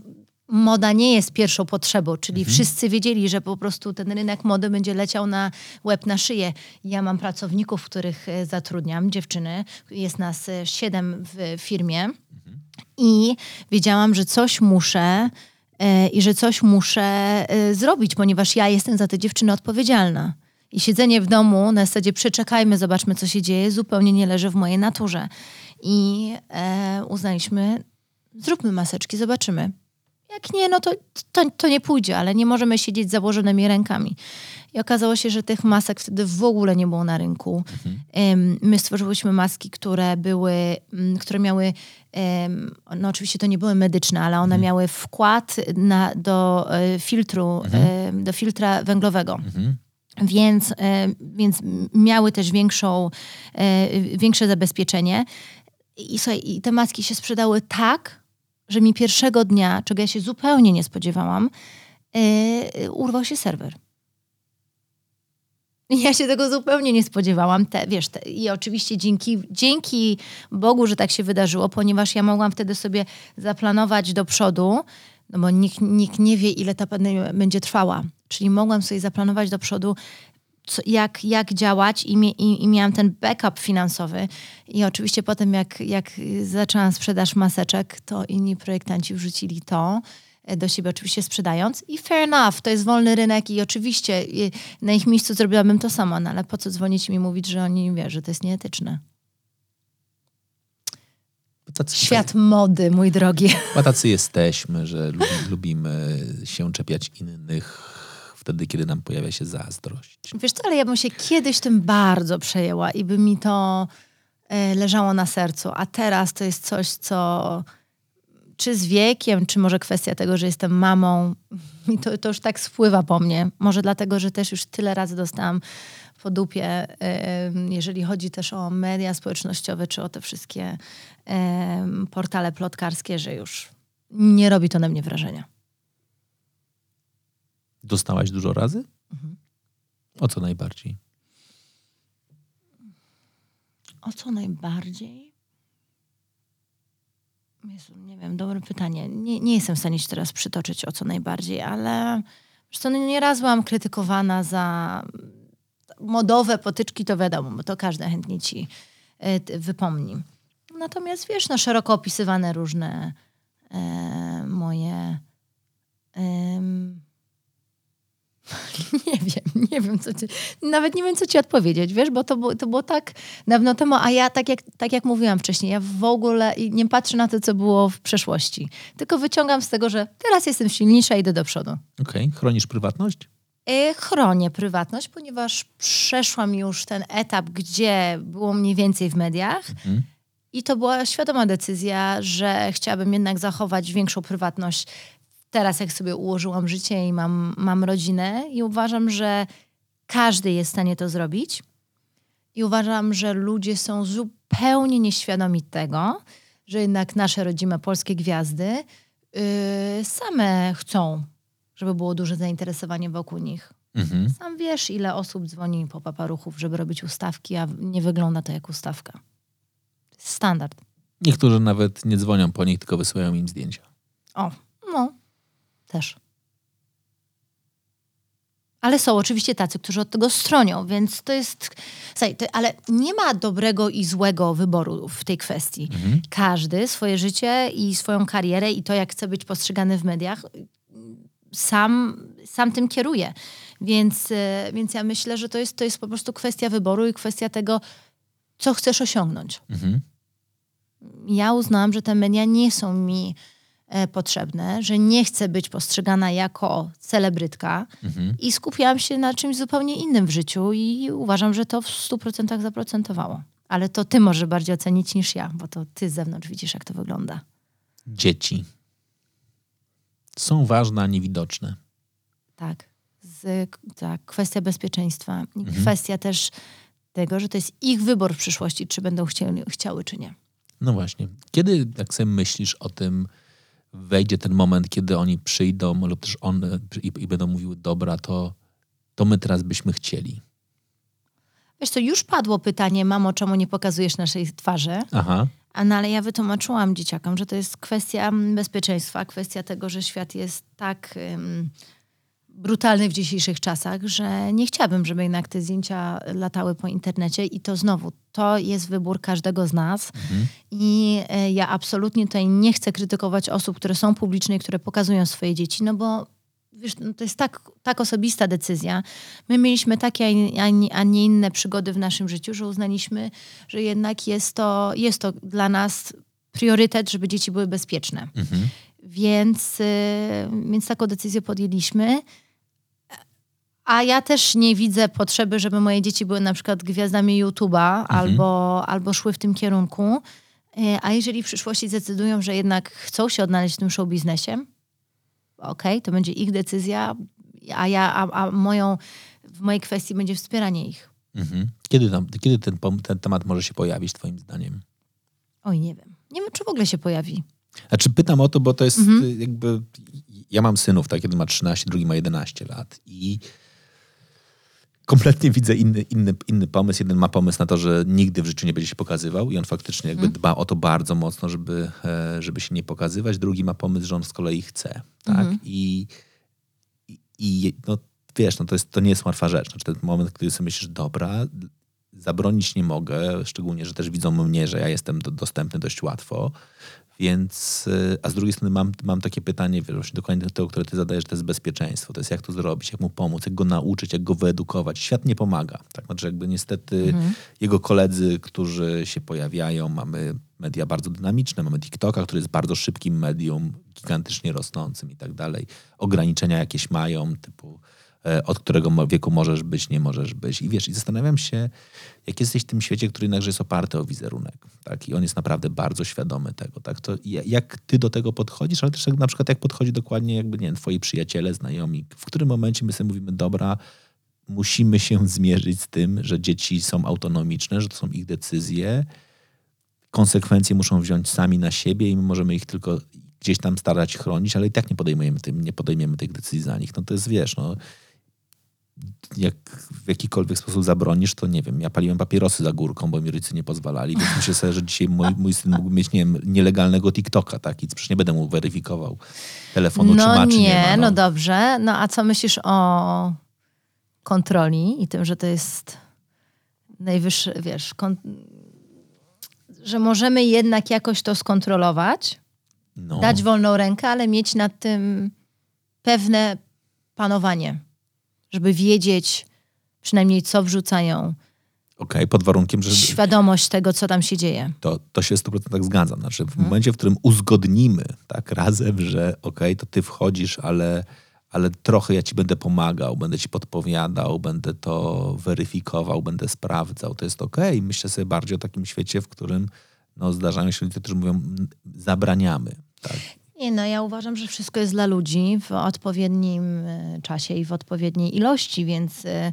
moda nie jest pierwszą potrzebą, czyli wszyscy wiedzieli, że po prostu ten rynek mody będzie leciał na łeb, na szyję. Ja mam pracowników, których e, zatrudniam, dziewczyny, jest nas e, siedem w firmie i wiedziałam, że coś muszę i że coś muszę e, zrobić, ponieważ ja jestem za te dziewczyny odpowiedzialna. I siedzenie w domu na zasadzie przeczekajmy, zobaczmy, co się dzieje, zupełnie nie leży w mojej naturze. I e, uznaliśmy, zróbmy maseczki, zobaczymy. Jak nie, no to, to, to nie pójdzie, ale nie możemy siedzieć z założonymi rękami. I okazało się, że tych masek wtedy w ogóle nie było na rynku. Em, My stworzyłyśmy maski, które były, które miały, no oczywiście to nie były medyczne, ale one miały wkład na, do e, filtru, em, do filtra węglowego. Więc, e, więc miały też większą, e, większe zabezpieczenie. I, słuchaj, I te maski się sprzedały tak, że mi pierwszego dnia, czego ja się zupełnie nie spodziewałam, urwał się serwer. Ja się tego zupełnie nie spodziewałam. Te, wiesz, te, I oczywiście dzięki, dzięki Bogu, że tak się wydarzyło, ponieważ ja mogłam wtedy sobie zaplanować do przodu, no bo nikt, nikt nie wie, ile ta pandemia będzie trwała. Czyli mogłam sobie zaplanować do przodu, co, jak, jak działać i, i, i miałam ten backup finansowy. I oczywiście potem, jak, jak zaczęłam sprzedaż maseczek, to inni projektanci wrzucili to do siebie oczywiście sprzedając i fair enough, to jest wolny rynek i oczywiście i na ich miejscu zrobiłabym to samo, no ale po co dzwonić mi mówić, że oni wie, że to jest nieetyczne. Tacy, Świat mody, mój drogi. Bo tacy jesteśmy, że lubi, lubimy się czepiać innych wtedy, kiedy nam pojawia się zazdrość. Wiesz co, ale ja bym się kiedyś tym bardzo przejęła i by mi to e, leżało na sercu, a teraz to jest coś, co czy z wiekiem, czy może kwestia tego, że jestem mamą, i to, to już tak spływa po mnie. Może dlatego, że też już tyle razy dostałam po dupie, e, jeżeli chodzi też o media społecznościowe, czy o te wszystkie portale plotkarskie, że już nie robi to na mnie wrażenia. Dostałaś dużo razy? Mhm. O co najbardziej? O co najbardziej? Jezu, nie wiem, dobre pytanie. Nie, nie jestem w stanie się teraz przytoczyć o co najbardziej, ale co, no nieraz byłam krytykowana za modowe potyczki, to wiadomo, bo to każdy chętnie ci e, wypomni. Natomiast wiesz, no szeroko opisywane różne e, moje nie wiem, nie wiem, co ci, nawet nie wiem, co ci odpowiedzieć, wiesz, bo to, było- to było tak dawno temu, a ja, tak jak, tak jak mówiłam wcześniej, ja w ogóle nie patrzę na to, co było w przeszłości, tylko wyciągam z tego, że teraz jestem silniejsza i idę do przodu. Okej, chronisz prywatność? E, Chronię prywatność, ponieważ przeszłam już ten etap, gdzie było mniej więcej w mediach Mhm. i to była świadoma decyzja, że chciałabym jednak zachować większą prywatność. Teraz, jak sobie ułożyłam życie i mam, mam rodzinę, i uważam, że każdy jest w stanie to zrobić. I uważam, że ludzie są zupełnie nieświadomi tego, że jednak nasze rodzime polskie gwiazdy yy, same chcą, żeby było duże zainteresowanie wokół nich. Mhm. Sam wiesz, ile osób dzwoni po paparuchów, żeby robić ustawki, a nie wygląda to jak ustawka. Standard. Niektórzy nawet nie dzwonią po nich, tylko wysyłają im zdjęcia. O, też. Ale są oczywiście tacy, którzy od tego stronią, więc to jest. Słuchaj, to, ale nie ma dobrego i złego wyboru w tej kwestii. Każdy swoje życie i swoją karierę i to, jak chce być postrzegany w mediach, sam sam tym kieruje. Więc, e, więc ja myślę, że to jest, to jest po prostu kwestia wyboru i kwestia tego, co chcesz osiągnąć. Mhm. Ja uznałam, że te media nie są mi potrzebne, że nie chcę być postrzegana jako celebrytka Mhm. i skupiałam się na czymś zupełnie innym w życiu i uważam, że to w 100% zaprocentowało. Ale to ty może bardziej ocenić niż ja, bo to ty z zewnątrz widzisz, jak to wygląda. Dzieci są ważne, a niewidoczne. Tak. Z, tak. Kwestia bezpieczeństwa i kwestia też tego, że to jest ich wybór w przyszłości, czy będą chcieli, chciały, czy nie. No właśnie. Kiedy, jak sobie myślisz o tym, wejdzie ten moment, kiedy oni przyjdą lub też one i, i będą mówiły, dobra, to, to my teraz byśmy chcieli. Wiesz co, już padło pytanie, mamo, czemu nie pokazujesz naszej twarzy? Aha. A no, ale ja wytłumaczyłam dzieciakom, że to jest kwestia bezpieczeństwa, kwestia tego, że świat jest tak brutalny w dzisiejszych czasach, że nie chciałabym, żeby jednak te zdjęcia latały po internecie i to znowu, to jest wybór każdego z nas i e, ja absolutnie tutaj nie chcę krytykować osób, które są publiczne i które pokazują swoje dzieci, no bo wiesz, no to jest tak, tak osobista decyzja. My mieliśmy takie, a nie, inne przygody w naszym życiu, że uznaliśmy, że jednak jest to, jest to dla nas priorytet, żeby dzieci były bezpieczne. Mhm. Więc, y, więc taką decyzję podjęliśmy. A ja też nie widzę potrzeby, żeby moje dzieci były na przykład gwiazdami YouTube'a albo, albo szły w tym kierunku. Y, A jeżeli w przyszłości zdecydują, że jednak chcą się odnaleźć w tym show biznesie, okej, to będzie ich decyzja, a ja, a, a moją, w mojej kwestii będzie wspieranie ich. Mhm. Kiedy, tam, kiedy ten, ten temat może się pojawić, twoim zdaniem? Oj, nie wiem. Nie wiem, czy w ogóle się pojawi. Znaczy pytam o to, bo to jest Mhm. jakby... Ja mam synów, tak? Jeden ma 13, drugi ma 11 lat i kompletnie widzę inny, inny, inny pomysł. Jeden ma pomysł na to, że nigdy w życiu nie będzie się pokazywał i on faktycznie jakby Mhm. dba o to bardzo mocno, żeby, e, żeby się nie pokazywać. Drugi ma pomysł, że on z kolei chce, tak? Mhm. I, i, i no, wiesz, no to, jest, to nie jest łatwa rzecz. Znaczy ten moment, kiedy sobie myślisz, dobra, zabronić nie mogę, szczególnie, że też widzą mnie, że ja jestem do, dostępny dość łatwo. Więc, y, a z drugiej strony mam, mam takie pytanie, właśnie dokładnie to, które ty zadajesz, to jest bezpieczeństwo. To jest jak to zrobić, jak mu pomóc, jak go nauczyć, jak go wyedukować. Świat nie pomaga. Tak? Znaczy jakby niestety jego koledzy, którzy się pojawiają, mamy media bardzo dynamiczne, mamy TikToka, który jest bardzo szybkim medium, gigantycznie rosnącym i tak dalej. Ograniczenia jakieś mają, typu od którego wieku możesz być, nie możesz być. I wiesz, i zastanawiam się, jak jesteś w tym świecie, który jednakże jest oparty o wizerunek, tak? I on jest naprawdę bardzo świadomy tego, tak? To ja- jak ty do tego podchodzisz, ale też jak, na przykład jak podchodzi dokładnie jakby, nie wiem, twoi przyjaciele, znajomi, w którym momencie my sobie mówimy, dobra, musimy się zmierzyć z tym, że dzieci są autonomiczne, że to są ich decyzje, konsekwencje muszą wziąć sami na siebie i my możemy ich tylko gdzieś tam starać chronić, ale i tak nie podejmujemy, tym, nie podejmiemy tych decyzji za nich. No to jest, wiesz, no, jak w jakikolwiek sposób zabronisz, to nie wiem, ja paliłem papierosy za górką, bo mi rodzice nie pozwalali, więc myślę sobie, że dzisiaj mój, mój syn mógł mieć, nie wiem, nielegalnego TikToka, tak? I przecież nie będę mu weryfikował telefonu, czy No ma, czy nie, nie ma. no dobrze. No a co myślisz o kontroli i tym, że to jest najwyższy, wiesz, że możemy jednak jakoś to skontrolować, no. dać wolną rękę, ale mieć nad tym pewne panowanie, żeby wiedzieć przynajmniej co wrzucają, Okej, pod warunkiem, że świadomość tego, co tam się dzieje. to, to się w 100% zgadzam. Znaczy w momencie, w którym uzgodnimy tak razem, że okej, to ty wchodzisz, ale, ale trochę ja ci będę pomagał, będę ci podpowiadał, będę to weryfikował, będę sprawdzał, to jest okej. Myślę sobie bardziej o takim świecie, w którym no, zdarzają się ludzie, którzy mówią "M, zabraniamy. Tak? Nie, no ja uważam, że wszystko jest dla ludzi w odpowiednim e, czasie i w odpowiedniej ilości, więc e,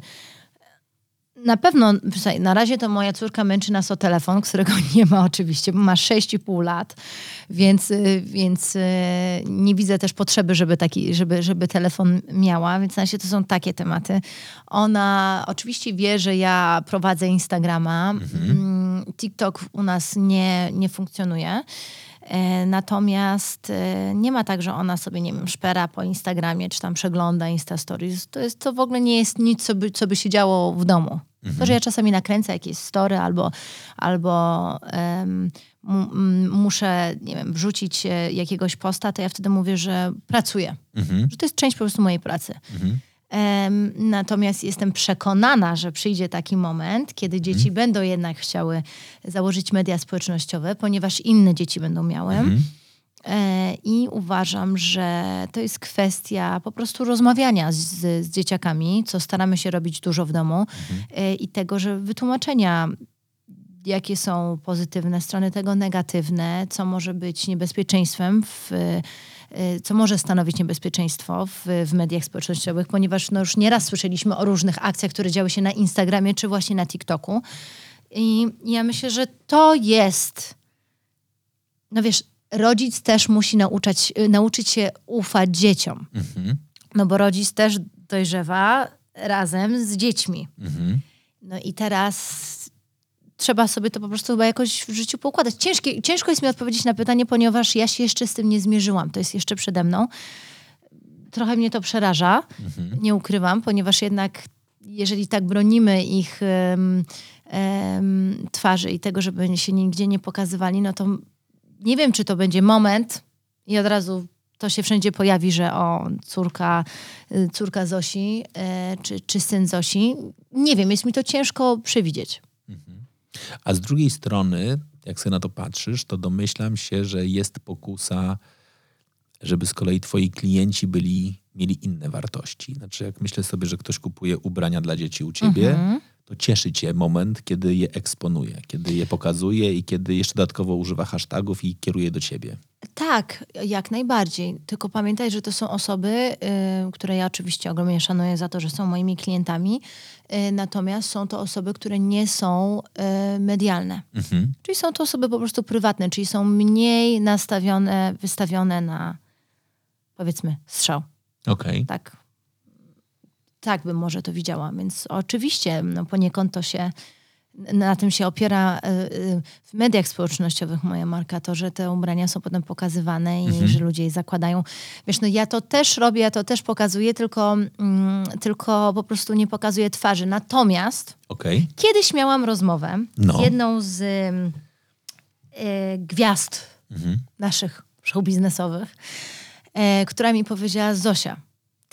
na pewno, na razie to moja córka męczy nas o telefon, którego nie ma oczywiście, bo ma 6,5 lat, więc, e, więc nie widzę też potrzeby, żeby, taki, żeby, żeby telefon miała, więc na razie to są takie tematy. Ona oczywiście wie, że ja prowadzę Instagrama, Mm, TikTok u nas nie, nie funkcjonuje. E, Natomiast e, nie ma tak, że ona sobie, nie wiem, szpera po Instagramie, czy tam przegląda Insta Stories. To, jest, to w ogóle nie jest nic, co by, co by się działo w domu. To, że ja czasami nakręcę jakieś story albo, albo em, mu- m- muszę, nie wiem, wrzucić e, jakiegoś posta, to ja wtedy mówię, że pracuję. Mhm. Że to jest część po prostu mojej pracy. Em, natomiast jestem przekonana, że przyjdzie taki moment, kiedy dzieci będą jednak chciały założyć media społecznościowe, ponieważ inne dzieci będą miały. E, I uważam, że to jest kwestia po prostu rozmawiania z, z dzieciakami, co staramy się robić dużo w domu, e, i tego, że wytłumaczenia, jakie są pozytywne strony tego, negatywne, co może być niebezpieczeństwem w co może stanowić niebezpieczeństwo w, w mediach społecznościowych, ponieważ no już nieraz słyszeliśmy o różnych akcjach, które działy się na Instagramie czy właśnie na TikToku. I ja myślę, że to jest. No wiesz, rodzic też musi nauczać, y, nauczyć się ufać dzieciom. Mhm. No bo rodzic też dojrzewa razem z dziećmi. Mhm. No i teraz trzeba sobie to po prostu chyba jakoś w życiu poukładać. Ciężkie, ciężko jest mi odpowiedzieć na pytanie, ponieważ ja się jeszcze z tym nie zmierzyłam. To jest jeszcze przede mną. Trochę mnie to przeraża, nie ukrywam, ponieważ jednak jeżeli tak bronimy ich em, em, twarzy i tego, żeby się nigdzie nie pokazywali, no to nie wiem, czy to będzie moment i od razu to się wszędzie pojawi, że o, córka, y, córka Zosi e, czy, czy syn Zosi. Nie wiem, jest mi to ciężko przewidzieć. A z drugiej strony, jak sobie na to patrzysz, to domyślam się, że jest pokusa, żeby z kolei twoi klienci byli, mieli inne wartości. Znaczy, jak myślę sobie, że ktoś kupuje ubrania dla dzieci u ciebie, Mhm. To cieszy cię moment, kiedy je eksponuje, kiedy je pokazuje i kiedy jeszcze dodatkowo używa hashtagów i kieruje do ciebie. Tak, jak najbardziej. Tylko pamiętaj, że to są osoby, y, które ja oczywiście ogromnie szanuję za to, że są moimi klientami, y, natomiast są to osoby, które nie są y, medialne. Mhm. Czyli są to osoby po prostu prywatne, czyli są mniej nastawione, wystawione na powiedzmy strzał. Okej. Tak. Tak bym może to widziała. Więc oczywiście no poniekąd to się na tym się opiera y, y, w mediach społecznościowych moja marka, to, że te ubrania są potem pokazywane i że ludzie je zakładają. Wiesz, no ja to też robię, ja to też pokazuję, tylko, mm, tylko po prostu nie pokazuję twarzy. Natomiast Okej. kiedyś miałam rozmowę No. z jedną z y, gwiazd naszych show biznesowych, e, która mi powiedziała, Zosia,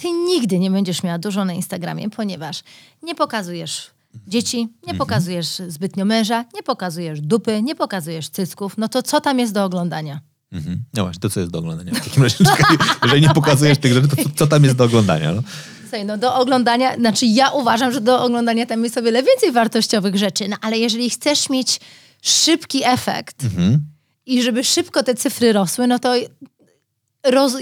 ty nigdy nie będziesz miała dużo na Instagramie, ponieważ nie pokazujesz dzieci, nie pokazujesz zbytnio męża, nie pokazujesz dupy, nie pokazujesz cycków, no to co tam jest do oglądania? Mhm. No właśnie, to co jest do oglądania? W takim razie, czekaj, jeżeli nie pokazujesz tych rzeczy, to co, co tam jest do oglądania? No? Słuchaj, no do oglądania, znaczy ja uważam, że do oglądania tam jest o wiele więcej wartościowych rzeczy, no ale jeżeli chcesz mieć szybki efekt Mhm. i żeby szybko te cyfry rosły, no to roz,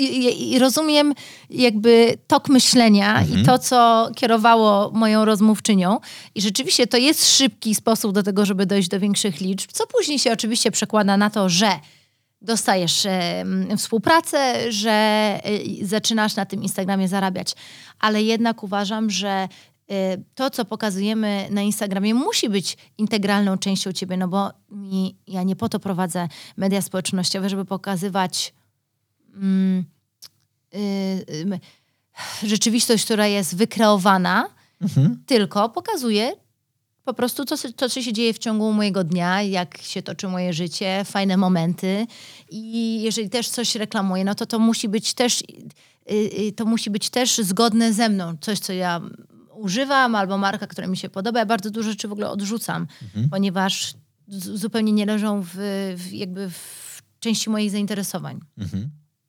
rozumiem jakby tok myślenia i to, co kierowało moją rozmówczynią. I rzeczywiście to jest szybki sposób do tego, żeby dojść do większych liczb, co później się oczywiście przekłada na to, że dostajesz em, współpracę, że e, zaczynasz na tym Instagramie zarabiać. Ale jednak uważam, że e, to, co pokazujemy na Instagramie, musi być integralną częścią ciebie, no bo mi, ja nie po to prowadzę media społecznościowe, żeby pokazywać rzeczywistość, która jest wykreowana, tylko pokazuje po prostu to, to, co się dzieje w ciągu mojego dnia, jak się toczy moje życie, fajne momenty. I jeżeli też coś reklamuję, no to to musi być też, y, y, to musi być też zgodne ze mną. Coś, co ja używam, albo marka, która mi się podoba. Ja bardzo dużo rzeczy w ogóle odrzucam, ponieważ z- zupełnie nie leżą w, w jakby w części moich zainteresowań.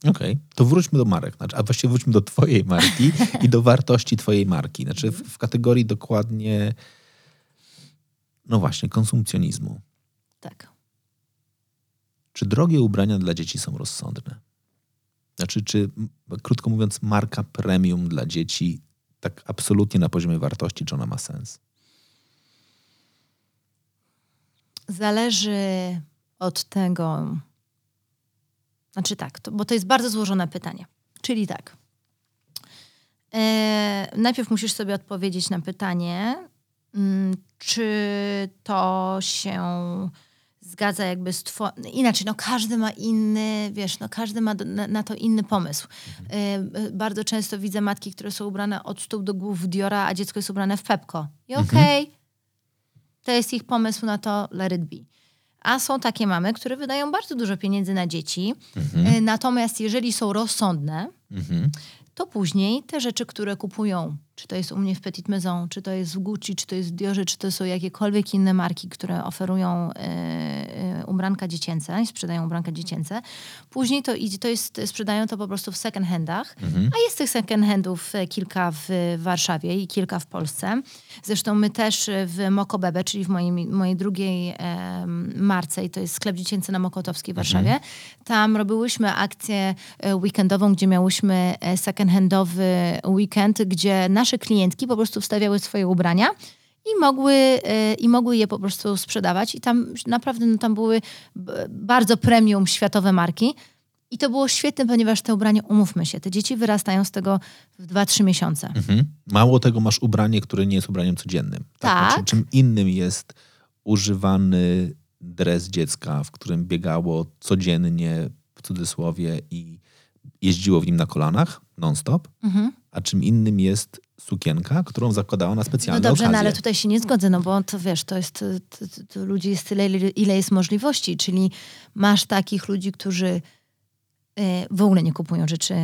Okej, to wróćmy do marek, znaczy, a właściwie wróćmy do twojej marki i do wartości twojej marki. Znaczy w, w kategorii dokładnie, no właśnie, konsumpcjonizmu. Tak. Czy drogie ubrania dla dzieci są rozsądne? Znaczy, czy, krótko mówiąc, marka premium dla dzieci tak absolutnie na poziomie wartości, czy ona ma sens? Zależy od tego. Znaczy tak, to, bo to jest bardzo złożone pytanie. Czyli tak. E, najpierw musisz sobie odpowiedzieć na pytanie, mm, czy to się zgadza jakby z two... Inaczej, no każdy ma inny, wiesz, no każdy ma do, na, na to inny pomysł. E, e, bardzo często widzę matki, które są ubrane od stóp do głów w Diora, a dziecko jest ubrane w Pepko. I okej, To jest ich pomysł na to let it be. A są takie mamy, które wydają bardzo dużo pieniędzy na dzieci. Y, Natomiast jeżeli są rozsądne, Mhm. to później te rzeczy, które kupują, czy to jest u mnie w Petit Maison, czy to jest w Gucci, czy to jest w Diorze, czy to są jakiekolwiek inne marki, które oferują e, ubranka dziecięce i sprzedają ubranka dziecięce, później to, idzie, to jest, sprzedają to po prostu w second handach, a jest tych second handów e, kilka w Warszawie i kilka w Polsce. Zresztą my też w Mokobebe, czyli w mojej, mojej drugiej marce, i to jest sklep dziecięcy na Mokotowskiej w Warszawie, tam robiłyśmy akcję weekendową, gdzie miałyśmy e, second-handowy weekend, gdzie nasze klientki po prostu wstawiały swoje ubrania i mogły, e, i mogły je po prostu sprzedawać. I tam naprawdę no, tam były bardzo premium światowe marki. I to było świetne, ponieważ te ubrania, umówmy się, te dzieci wyrastają z tego w 2-3 miesiące. Mhm. Mało tego, masz ubranie, które nie jest ubraniem codziennym. Tak. Znaczy, czym innym jest używany dres dziecka, w którym biegało codziennie, w cudzysłowie, i jeździło w nim na kolanach non-stop, Mhm. a czym innym jest sukienka, którą zakładała na No specjalne dobrze, okazje. no ale tutaj się nie zgodzę, no bo to wiesz, to jest, to, to, to ludzi jest tyle, ile- jest możliwości, czyli masz takich ludzi, którzy e, w ogóle nie kupują rzeczy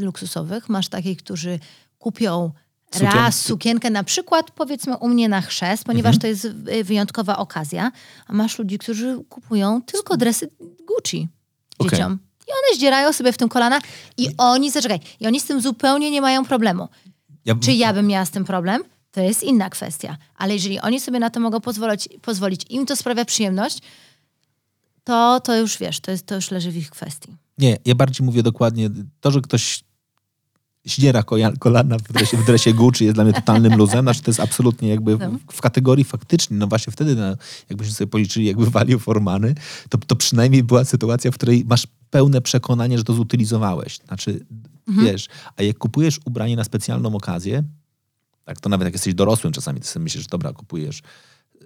luksusowych, masz takich, którzy kupią Sukien- raz sukienkę, na przykład powiedzmy u mnie na chrzest, ponieważ Mhm. to jest e, wyjątkowa okazja, a masz ludzi, którzy kupują tylko dresy Gucci Okej. dzieciom. I one zdzierają sobie w tym kolana i oni, zaczekaj, i oni z tym zupełnie nie mają problemu. Ja, Czy ja bym miała z tym problem? To jest inna kwestia. Ale jeżeli oni sobie na to mogą pozwolić, pozwolić im to sprawia przyjemność, to, to już wiesz, to, jest, to już leży w ich kwestii. Nie, ja bardziej mówię dokładnie, to, że ktoś koja- kolana w dresie, w dresie Gucci jest dla mnie totalnym luzem, znaczy to jest absolutnie jakby w, w kategorii faktycznie, no właśnie wtedy, no, jakbyśmy sobie policzyli jakby value for money, to, to przynajmniej była sytuacja, w której masz pełne przekonanie, że to zutylizowałeś. Znaczy, wiesz, a jak kupujesz ubranie na specjalną okazję, tak, to nawet jak jesteś dorosłym czasami, to sobie myślisz, że dobra, kupujesz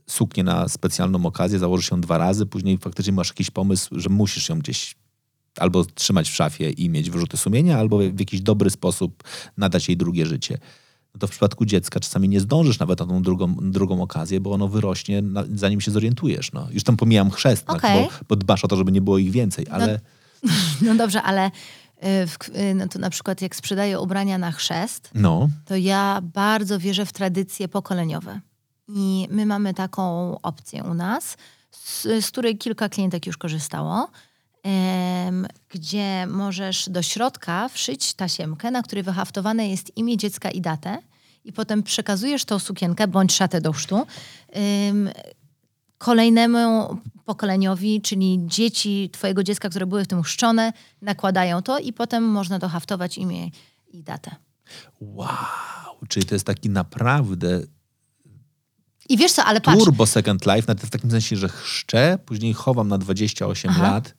suknię na specjalną okazję, założysz ją dwa razy, później faktycznie masz jakiś pomysł, że musisz ją gdzieś albo trzymać w szafie i mieć wyrzuty sumienia, albo w jakiś dobry sposób nadać jej drugie życie. No to w przypadku dziecka czasami nie zdążysz nawet na tą drugą, drugą okazję, bo ono wyrośnie, na, zanim się zorientujesz. No. Już tam pomijam chrzest, tak, Okej. bo, bo dbasz o to, żeby nie było ich więcej, ale No dobrze, ale y, w, y, no to na przykład jak sprzedaję ubrania na chrzest, no, to ja bardzo wierzę w tradycje pokoleniowe. I my mamy taką opcję u nas, z, z której kilka klientek już korzystało, em, gdzie możesz do środka wszyć tasiemkę, na której wyhaftowane jest imię dziecka i datę i potem przekazujesz tą sukienkę bądź szatę do chrztu. Em, kolejnemu pokoleniowi, czyli dzieci twojego dziecka, które były w tym chrzczone, nakładają to i potem można dohaftować imię i datę. wow, czyli to jest taki naprawdę I wiesz co, ale patrz, turbo second life, nawet w takim sensie, że chrzczę, później chowam na 28 Aha. lat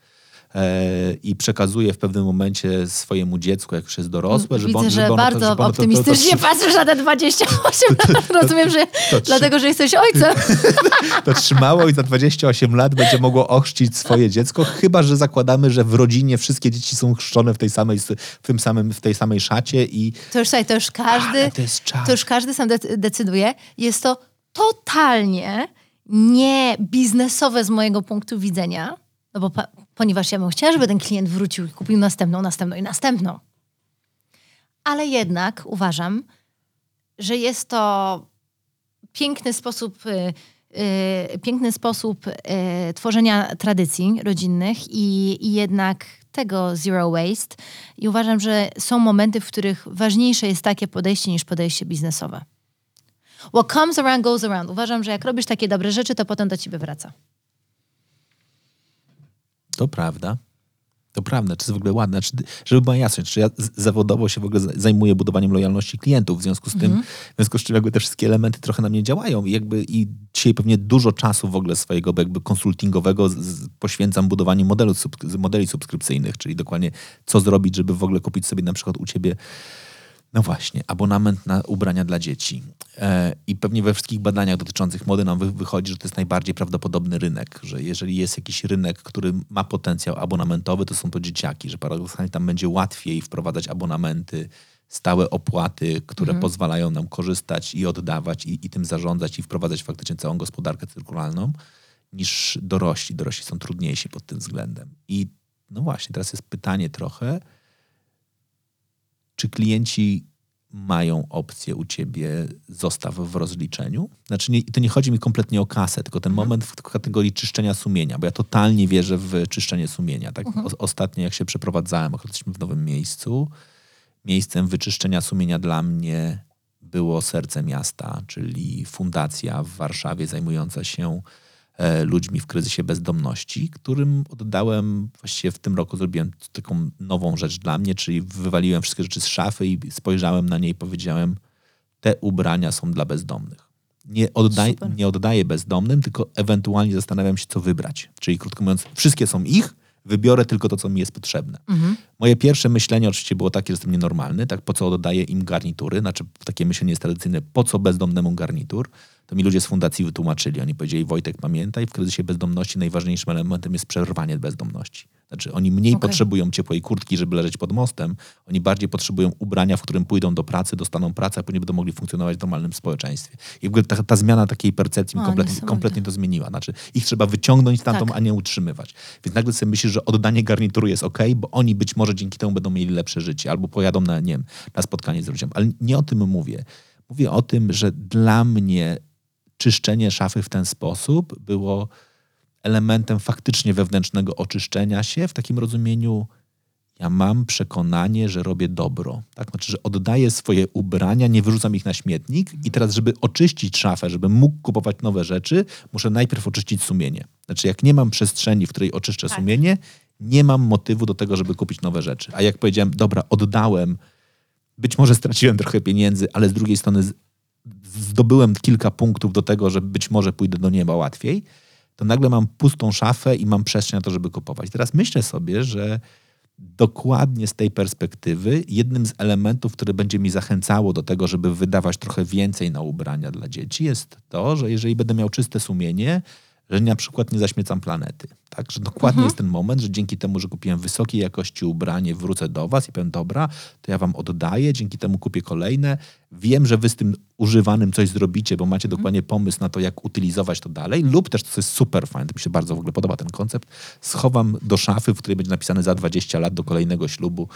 i przekazuję w pewnym momencie swojemu dziecku, jak już jest dorosłe, żeby widzę, on, że to- bardzo to- to- to- optymistycznie to- patrzysz na te 28 lat. Rozumiem, że dlatego, że jesteś ojcem. to trzymało i za 28 lat będzie mogło ochrzcić swoje dziecko, chyba że zakładamy, że w rodzinie wszystkie dzieci są chrzczone w tej samej, w tym samym, w tej samej szacie i To już, słuchaj, to już każdy, to jest czas. to już każdy sam de- decyduje. Jest to totalnie nie biznesowe z mojego punktu widzenia, no bo ponieważ ja bym chciała, żeby ten klient wrócił i kupił następną, następną i następną. Ale jednak uważam, że jest to piękny sposób, y, y, piękny sposób y, tworzenia tradycji rodzinnych i, i jednak tego zero waste. I uważam, że są momenty, w których ważniejsze jest takie podejście niż podejście biznesowe. What comes around goes around. Uważam, że jak robisz takie dobre rzeczy, to potem do ciebie wraca. To prawda. To prawda, czy jest w ogóle ładne. Czy, żeby była jasność, czy ja zawodowo się w ogóle zajmuję budowaniem lojalności klientów, w związku z tym, w związku z czym jakby te wszystkie elementy trochę na mnie działają i jakby i dzisiaj pewnie dużo czasu w ogóle swojego jakby konsultingowego z, z, poświęcam budowaniu modelu, sub, modeli subskrypcyjnych, czyli dokładnie co zrobić, żeby w ogóle kupić sobie na przykład u ciebie no właśnie, abonament na ubrania dla dzieci. E, I pewnie we wszystkich badaniach dotyczących mody nam wy, wychodzi, że to jest najbardziej prawdopodobny rynek, że jeżeli jest jakiś rynek, który ma potencjał abonamentowy, to są to dzieciaki, że paradoksalnie tam będzie łatwiej wprowadzać abonamenty stałe opłaty, które pozwalają nam korzystać i oddawać i, i tym zarządzać i wprowadzać faktycznie całą gospodarkę cyrkularną, niż dorośli. Dorośli są trudniejsi pod tym względem. I no właśnie, teraz jest pytanie trochę, czy klienci mają opcję u ciebie zostaw w rozliczeniu? Znaczy nie, to nie chodzi mi kompletnie o kasę, tylko ten moment w kategorii czyszczenia sumienia, bo ja totalnie wierzę w czyszczenie sumienia. Tak o, ostatnio jak się przeprowadzałem, akurat jesteśmy w nowym miejscu, miejscem wyczyszczenia sumienia dla mnie było Serce Miasta, czyli fundacja w Warszawie zajmująca się ludźmi w kryzysie bezdomności, którym oddałem, właściwie w tym roku zrobiłem taką nową rzecz dla mnie, czyli wywaliłem wszystkie rzeczy z szafy i spojrzałem na nie i powiedziałem, te ubrania są dla bezdomnych. Nie, oddaj, nie oddaję bezdomnym, tylko ewentualnie zastanawiam się, co wybrać. Czyli krótko mówiąc, wszystkie są ich, wybiorę tylko to, co mi jest potrzebne. Moje pierwsze myślenie oczywiście było takie, że jestem nienormalny, tak po co oddaję im garnitury, znaczy takie myślenie jest tradycyjne, po co bezdomnemu garnitur, to mi ludzie z fundacji wytłumaczyli. Oni powiedzieli, Wojtek pamiętaj, w kryzysie bezdomności najważniejszym elementem jest przerwanie bezdomności. Znaczy oni mniej Okej. potrzebują ciepłej kurtki, żeby leżeć pod mostem, oni bardziej potrzebują ubrania, w którym pójdą do pracy, dostaną pracę, a później będą mogli funkcjonować w normalnym społeczeństwie. I w ogóle ta, ta zmiana takiej percepcji kompletnie, kompletnie to zmieniła. Znaczy ich trzeba wyciągnąć stamtąd, Tak. a nie utrzymywać. Więc nagle sobie myślisz, że oddanie garnituru jest ok, bo oni być może dzięki temu będą mieli lepsze życie, albo pojadą na, nie wiem, na spotkanie z rodzicem. Ale nie o tym mówię. Mówię o tym, że dla mnie czyszczenie szafy w ten sposób było elementem faktycznie wewnętrznego oczyszczenia się w takim rozumieniu ja mam przekonanie, że robię dobro. Tak? Znaczy, że oddaję swoje ubrania, nie wyrzucam ich na śmietnik i teraz, żeby oczyścić szafę, żebym mógł kupować nowe rzeczy, muszę najpierw oczyścić sumienie. Znaczy, jak nie mam przestrzeni, w której oczyszczę Tak. sumienie, nie mam motywu do tego, żeby kupić nowe rzeczy. A jak powiedziałem, dobra, oddałem, być może straciłem trochę pieniędzy, ale z drugiej strony zdobyłem kilka punktów do tego, że być może pójdę do nieba łatwiej, to nagle mam pustą szafę i mam przestrzeń na to, żeby kupować. Teraz myślę sobie, że dokładnie z tej perspektywy jednym z elementów, które będzie mi zachęcało do tego, żeby wydawać trochę więcej na ubrania dla dzieci, jest to, że jeżeli będę miał czyste sumienie, że na przykład nie zaśmiecam planety. Tak? Że dokładnie jest ten moment, że dzięki temu, że kupiłem wysokiej jakości ubranie, wrócę do was i powiem, dobra, to ja wam oddaję, dzięki temu kupię kolejne. Wiem, że wy z tym używanym coś zrobicie, bo macie dokładnie pomysł na to, jak utylizować to dalej, lub też, co jest super fajne, to mi się bardzo w ogóle podoba ten koncept, schowam do szafy, w której będzie napisane za 20 lat do kolejnego ślubu.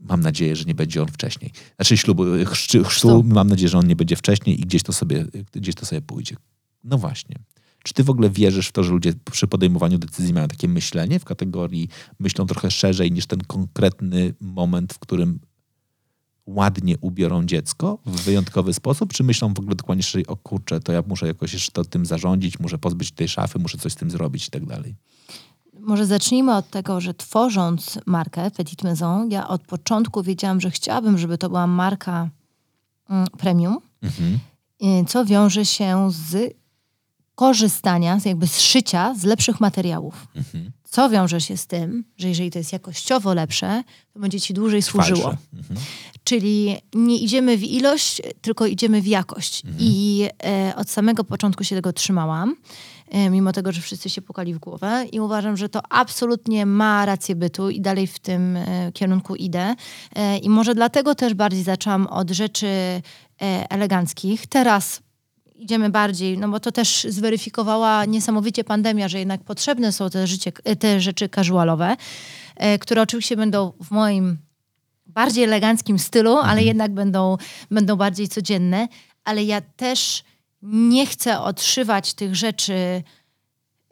Mam nadzieję, że nie będzie on wcześniej. Znaczy ślubu, chrztu, chrztu mam nadzieję, że on nie będzie wcześniej i gdzieś to sobie, gdzieś to sobie pójdzie. No właśnie. Czy ty w ogóle wierzysz w to, że ludzie przy podejmowaniu decyzji mają takie myślenie w kategorii, myślą trochę szerzej niż ten konkretny moment, w którym ładnie ubiorą dziecko w wyjątkowy sposób, czy myślą w ogóle dokładnie szerzej, o kurczę, to ja muszę jakoś jeszcze to tym zarządzić, muszę pozbyć tej szafy, muszę coś z tym zrobić i tak dalej. Może zacznijmy od tego, że tworząc markę Petit Maison, ja od początku wiedziałam, że chciałabym, żeby to była marka mm, premium, Mhm. y, co wiąże się z korzystania, z jakby z szycia z lepszych materiałów. Mhm. Co wiąże się z tym, że jeżeli to jest jakościowo lepsze, to będzie ci dłużej służyło. Mhm. Czyli nie idziemy w ilość, tylko idziemy w jakość. Mhm. I e, od samego początku się tego trzymałam, e, mimo tego, że wszyscy się pukali w głowę. I uważam, że to absolutnie ma rację bytu i dalej w tym e, kierunku idę. E, I może dlatego też bardziej zaczęłam od rzeczy e, eleganckich. Teraz idziemy bardziej, no bo to też zweryfikowała niesamowicie pandemia, że jednak potrzebne są te, życie, te rzeczy casualowe, e, które oczywiście będą w moim bardziej eleganckim stylu, ale jednak będą, będą bardziej codzienne. Ale ja też nie chcę odszywać tych rzeczy,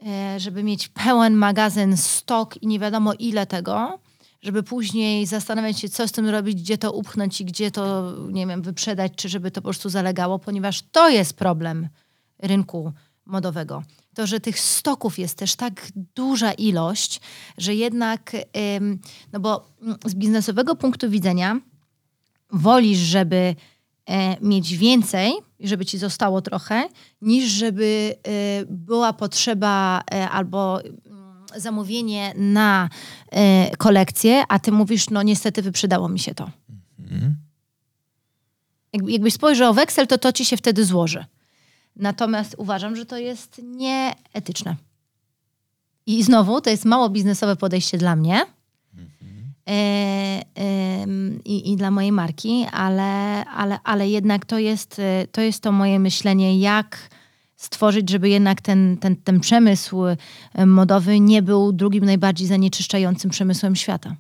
e, żeby mieć pełen magazyn, stok i nie wiadomo ile tego, żeby później zastanawiać się, co z tym robić, gdzie to upchnąć i gdzie to, nie wiem, wyprzedać, czy żeby to po prostu zalegało, ponieważ to jest problem rynku modowego. To, że tych stoków jest też tak duża ilość, że jednak, no bo mm, z biznesowego punktu widzenia wolisz, żeby e, mieć więcej i żeby ci zostało trochę, niż żeby e, była potrzeba e, albo mm, zamówienie na kolekcję, a ty mówisz, no niestety wyprzedało mi się to. Jak, jakbyś spojrzał w Excel, to to ci się wtedy złoży. Natomiast uważam, że to jest nieetyczne. I znowu, to jest mało biznesowe podejście dla mnie. E, em, i, i dla mojej marki, ale, ale, ale jednak to jest, y, to jest to moje myślenie, jak stworzyć, żeby jednak ten, ten, ten przemysł y, modowy nie był drugim najbardziej zanieczyszczającym przemysłem świata.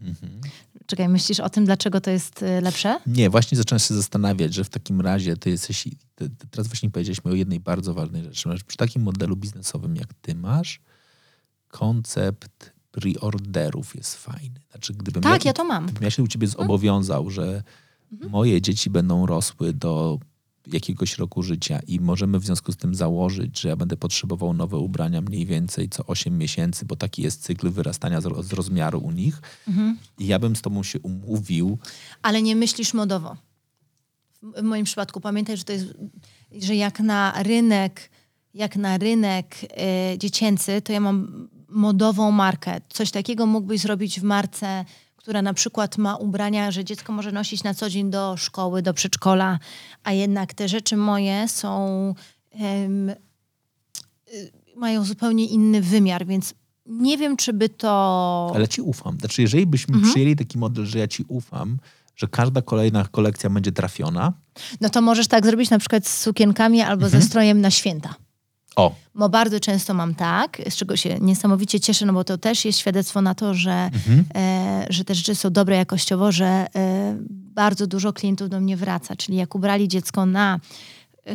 Mhm. Czekaj, myślisz o tym, dlaczego to jest y, lepsze? Nie, właśnie zacząłem się zastanawiać, że w takim razie ty jesteś. Ty, ty teraz właśnie powiedzieliśmy o jednej bardzo ważnej rzeczy. Przy takim modelu biznesowym, jak ty masz, koncept preorderów jest fajny. Znaczy, gdybym Tak, ja, ja to mam. Gdybym ja się u ciebie zobowiązał, że moje dzieci będą rosły do jakiegoś roku życia i możemy w związku z tym założyć, że ja będę potrzebował nowe ubrania mniej więcej co 8 miesięcy, bo taki jest cykl wyrastania z, z rozmiaru u nich. I ja bym z tobą się umówił, Ale nie myślisz modowo. W moim przypadku pamiętaj, że to jest, że jak na rynek, jak na rynek e, dziecięcy, to ja mam modową markę. Coś takiego mógłbyś zrobić w marce, która na przykład ma ubrania, że dziecko może nosić na co dzień do szkoły, do przedszkola, a jednak te rzeczy moje są y, mają zupełnie inny wymiar, więc nie wiem, czy by to... ale ci ufam. Znaczy, jeżeli byśmy Mhm. przyjęli taki model, że ja ci ufam, że każda kolejna kolekcja będzie trafiona, No to możesz tak zrobić na przykład z sukienkami albo ze strojem na święta. O, Bo bardzo często mam tak, z czego się niesamowicie cieszę, no bo to też jest świadectwo na to, że, e, że te rzeczy są dobre jakościowo, że e, bardzo dużo klientów do mnie wraca. Czyli jak ubrali dziecko na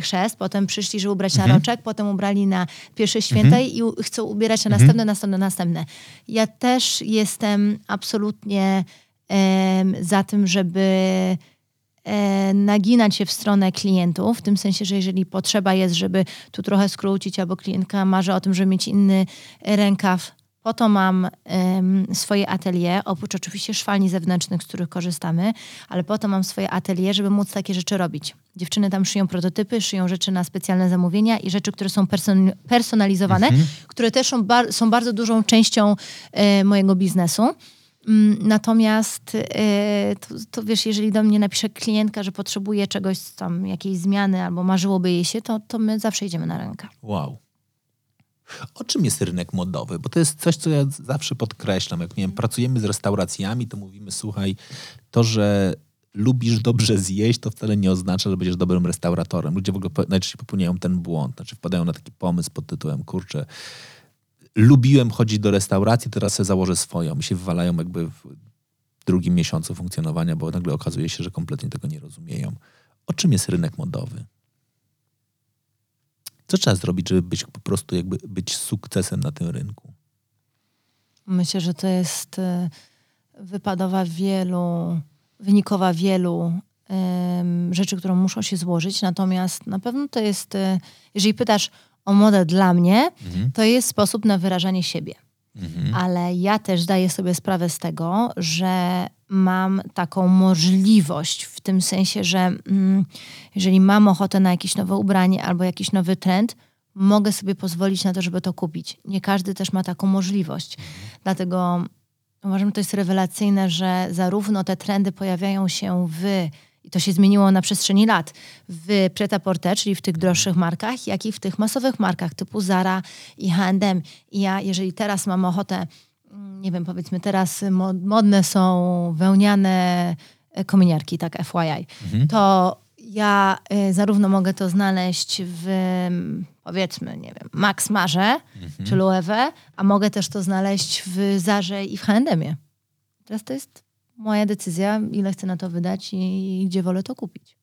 chrzest, potem przyszli, żeby ubrać na roczek, potem ubrali na pierwsze święta i u- chcą ubierać na następne, następne, następne. Ja też jestem absolutnie em, za tym, żeby e, naginać się w stronę klientów, w tym sensie, że jeżeli potrzeba jest, żeby tu trochę skrócić, albo klientka marzy o tym, żeby mieć inny rękaw, po to mam em, swoje atelier, oprócz oczywiście szwalni zewnętrznych, z których korzystamy, ale po to mam swoje atelier, żeby móc takie rzeczy robić. Dziewczyny tam szyją prototypy, szyją rzeczy na specjalne zamówienia i rzeczy, które są person- personalizowane, które też są, bar- są bardzo dużą częścią e, mojego biznesu. Mm, Natomiast e, to, to wiesz, jeżeli do mnie napisze klientka, że potrzebuje czegoś tam, jakiejś zmiany albo marzyłoby jej się, to, to my zawsze idziemy na rękę. wow. O czym jest rynek modowy? Bo to jest coś, co ja zawsze podkreślam. Jak nie wiem, pracujemy z restauracjami, to mówimy, słuchaj, to, że lubisz dobrze zjeść, to wcale nie oznacza, że będziesz dobrym restauratorem. Ludzie w ogóle najczęściej popełniają ten błąd. Znaczy wpadają na taki pomysł pod tytułem, kurczę, lubiłem chodzić do restauracji, teraz sobie założę swoją. I się wywalają jakby w drugim miesiącu funkcjonowania, bo nagle okazuje się, że kompletnie tego nie rozumieją. O czym jest rynek modowy? Co trzeba zrobić, żeby być po prostu jakby być sukcesem na tym rynku? Myślę, że to jest e, wypadowa wielu, wynikowa wielu rzeczy, które muszą się złożyć. Natomiast na pewno to jest, e, jeżeli pytasz o modę dla mnie, to jest sposób na wyrażanie siebie. Ale ja też zdaję sobie sprawę z tego, że mam taką możliwość w tym sensie, że mm, jeżeli mam ochotę na jakieś nowe ubranie albo jakiś nowy trend, mogę sobie pozwolić na to, żeby to kupić. Nie każdy też ma taką możliwość. Dlatego uważam, że to jest rewelacyjne, że zarówno te trendy pojawiają się w to się zmieniło na przestrzeni lat, w pret-à-porter, czyli w tych droższych markach, jak i w tych masowych markach typu Zara i H&M. I ja, jeżeli teraz mam ochotę, mm, nie wiem, powiedzmy teraz mo- modne są wełniane e, kominiarki, tak FYI, to ja y, zarówno mogę to znaleźć w mm, powiedzmy, nie wiem, Max Marze czy Loewe, a mogę też to znaleźć w Zarze i w H&M'ie. Teraz to jest moja decyzja, ile chcę na to wydać i, i gdzie wolę to kupić.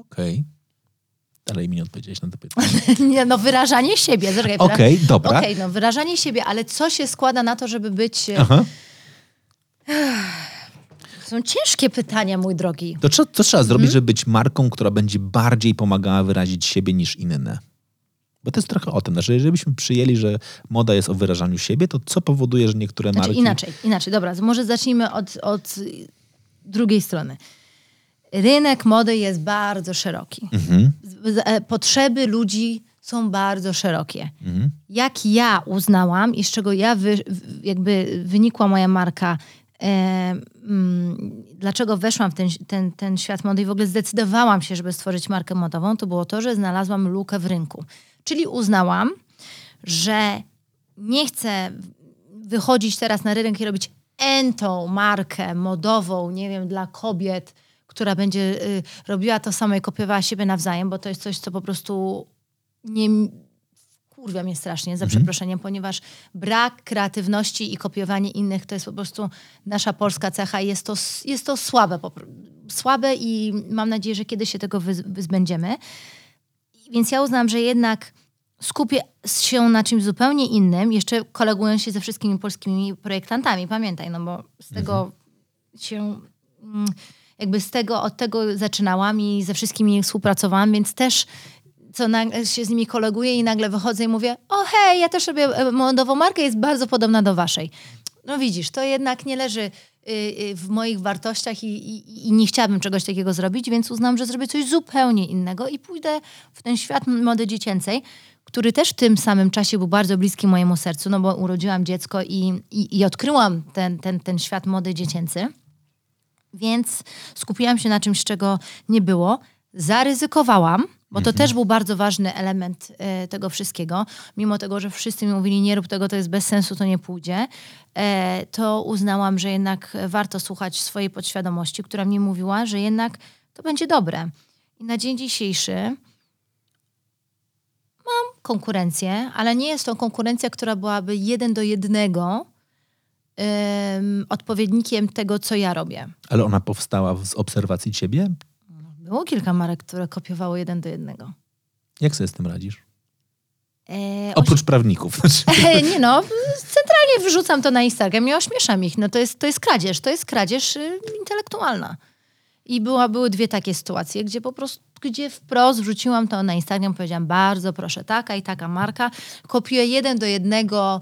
Okej. Dalej mi nie odpowiedziałeś na to pytanie. Nie, no wyrażanie siebie. Okej, dobra. Okej, no wyrażanie siebie, ale co się składa na to, żeby być... e, Aha. Są ciężkie pytania, mój drogi. To co, co trzeba Mhm. zrobić, żeby być marką, która będzie bardziej pomagała wyrazić siebie niż inne? Bo to jest trochę o tym. Znaczy, jeżeli byśmy przyjęli, że moda jest o wyrażaniu siebie, to co powoduje, że niektóre Znaczy marki... inaczej, inaczej. Dobra, może zacznijmy od, od drugiej strony. Rynek mody jest bardzo szeroki. Mhm. E, Potrzeby ludzi są bardzo szerokie. Mhm. Jak ja uznałam i z czego ja wy, jakby wynikła moja marka, e, mm, dlaczego weszłam w ten, ten, ten świat mody i w ogóle zdecydowałam się, żeby stworzyć markę modową, to było to, że znalazłam lukę w rynku. Czyli uznałam, że nie chcę wychodzić teraz na rynek i robić entą markę modową, nie wiem, dla kobiet, która będzie y, robiła to samo i kopiowała siebie nawzajem, bo to jest coś, co po prostu nie kurwia mnie strasznie, za Mhm. przeproszeniem, ponieważ brak kreatywności i kopiowanie innych to jest po prostu nasza polska cecha i jest to, jest to słabe, słabe i mam nadzieję, że kiedyś się tego wyz- wyzbędziemy. Więc ja uznałam, że jednak skupię się na czymś zupełnie innym, jeszcze kolegując się ze wszystkimi polskimi projektantami, pamiętaj, no bo z tego się mm, jakby z tego, od tego zaczynałam i ze wszystkimi współpracowałam, więc też co nagle się z nimi koleguję i nagle wychodzę i mówię, o hej, ja też robię e, modową markę, jest bardzo podobna do waszej. No widzisz, to jednak nie leży w moich wartościach i, i, i nie chciałabym czegoś takiego zrobić, więc uznam, że zrobię coś zupełnie innego i pójdę w ten świat mody dziecięcej, który też w tym samym czasie był bardzo bliski mojemu sercu, no bo urodziłam dziecko i, i, i odkryłam ten, ten, ten świat mody dziecięcy. Więc skupiłam się na czymś, czego nie było. Zaryzykowałam, bo to też był bardzo ważny element e, tego wszystkiego. Mimo tego, że wszyscy mi mówili, nie rób tego, to jest bez sensu, to nie pójdzie, e, to uznałam, że jednak warto słuchać swojej podświadomości, która mi mówiła, że jednak to będzie dobre. I na dzień dzisiejszy mam konkurencję, ale nie jest to konkurencja, która byłaby jeden do jednego em, odpowiednikiem tego, co ja robię. Ale ona powstała z obserwacji ciebie? Było kilka marek, które kopiowało jeden do jednego. Jak sobie z tym radzisz? E, Oprócz prawników. oś- nie no, centralnie wrzucam to na Instagram i ośmieszam ich. No to jest, to jest kradzież, to jest kradzież y, intelektualna. I była, były dwie takie sytuacje, gdzie po prostu, gdzie wprost wrzuciłam to na Instagram, powiedziałam bardzo proszę, taka i taka marka, kopiuję jeden do jednego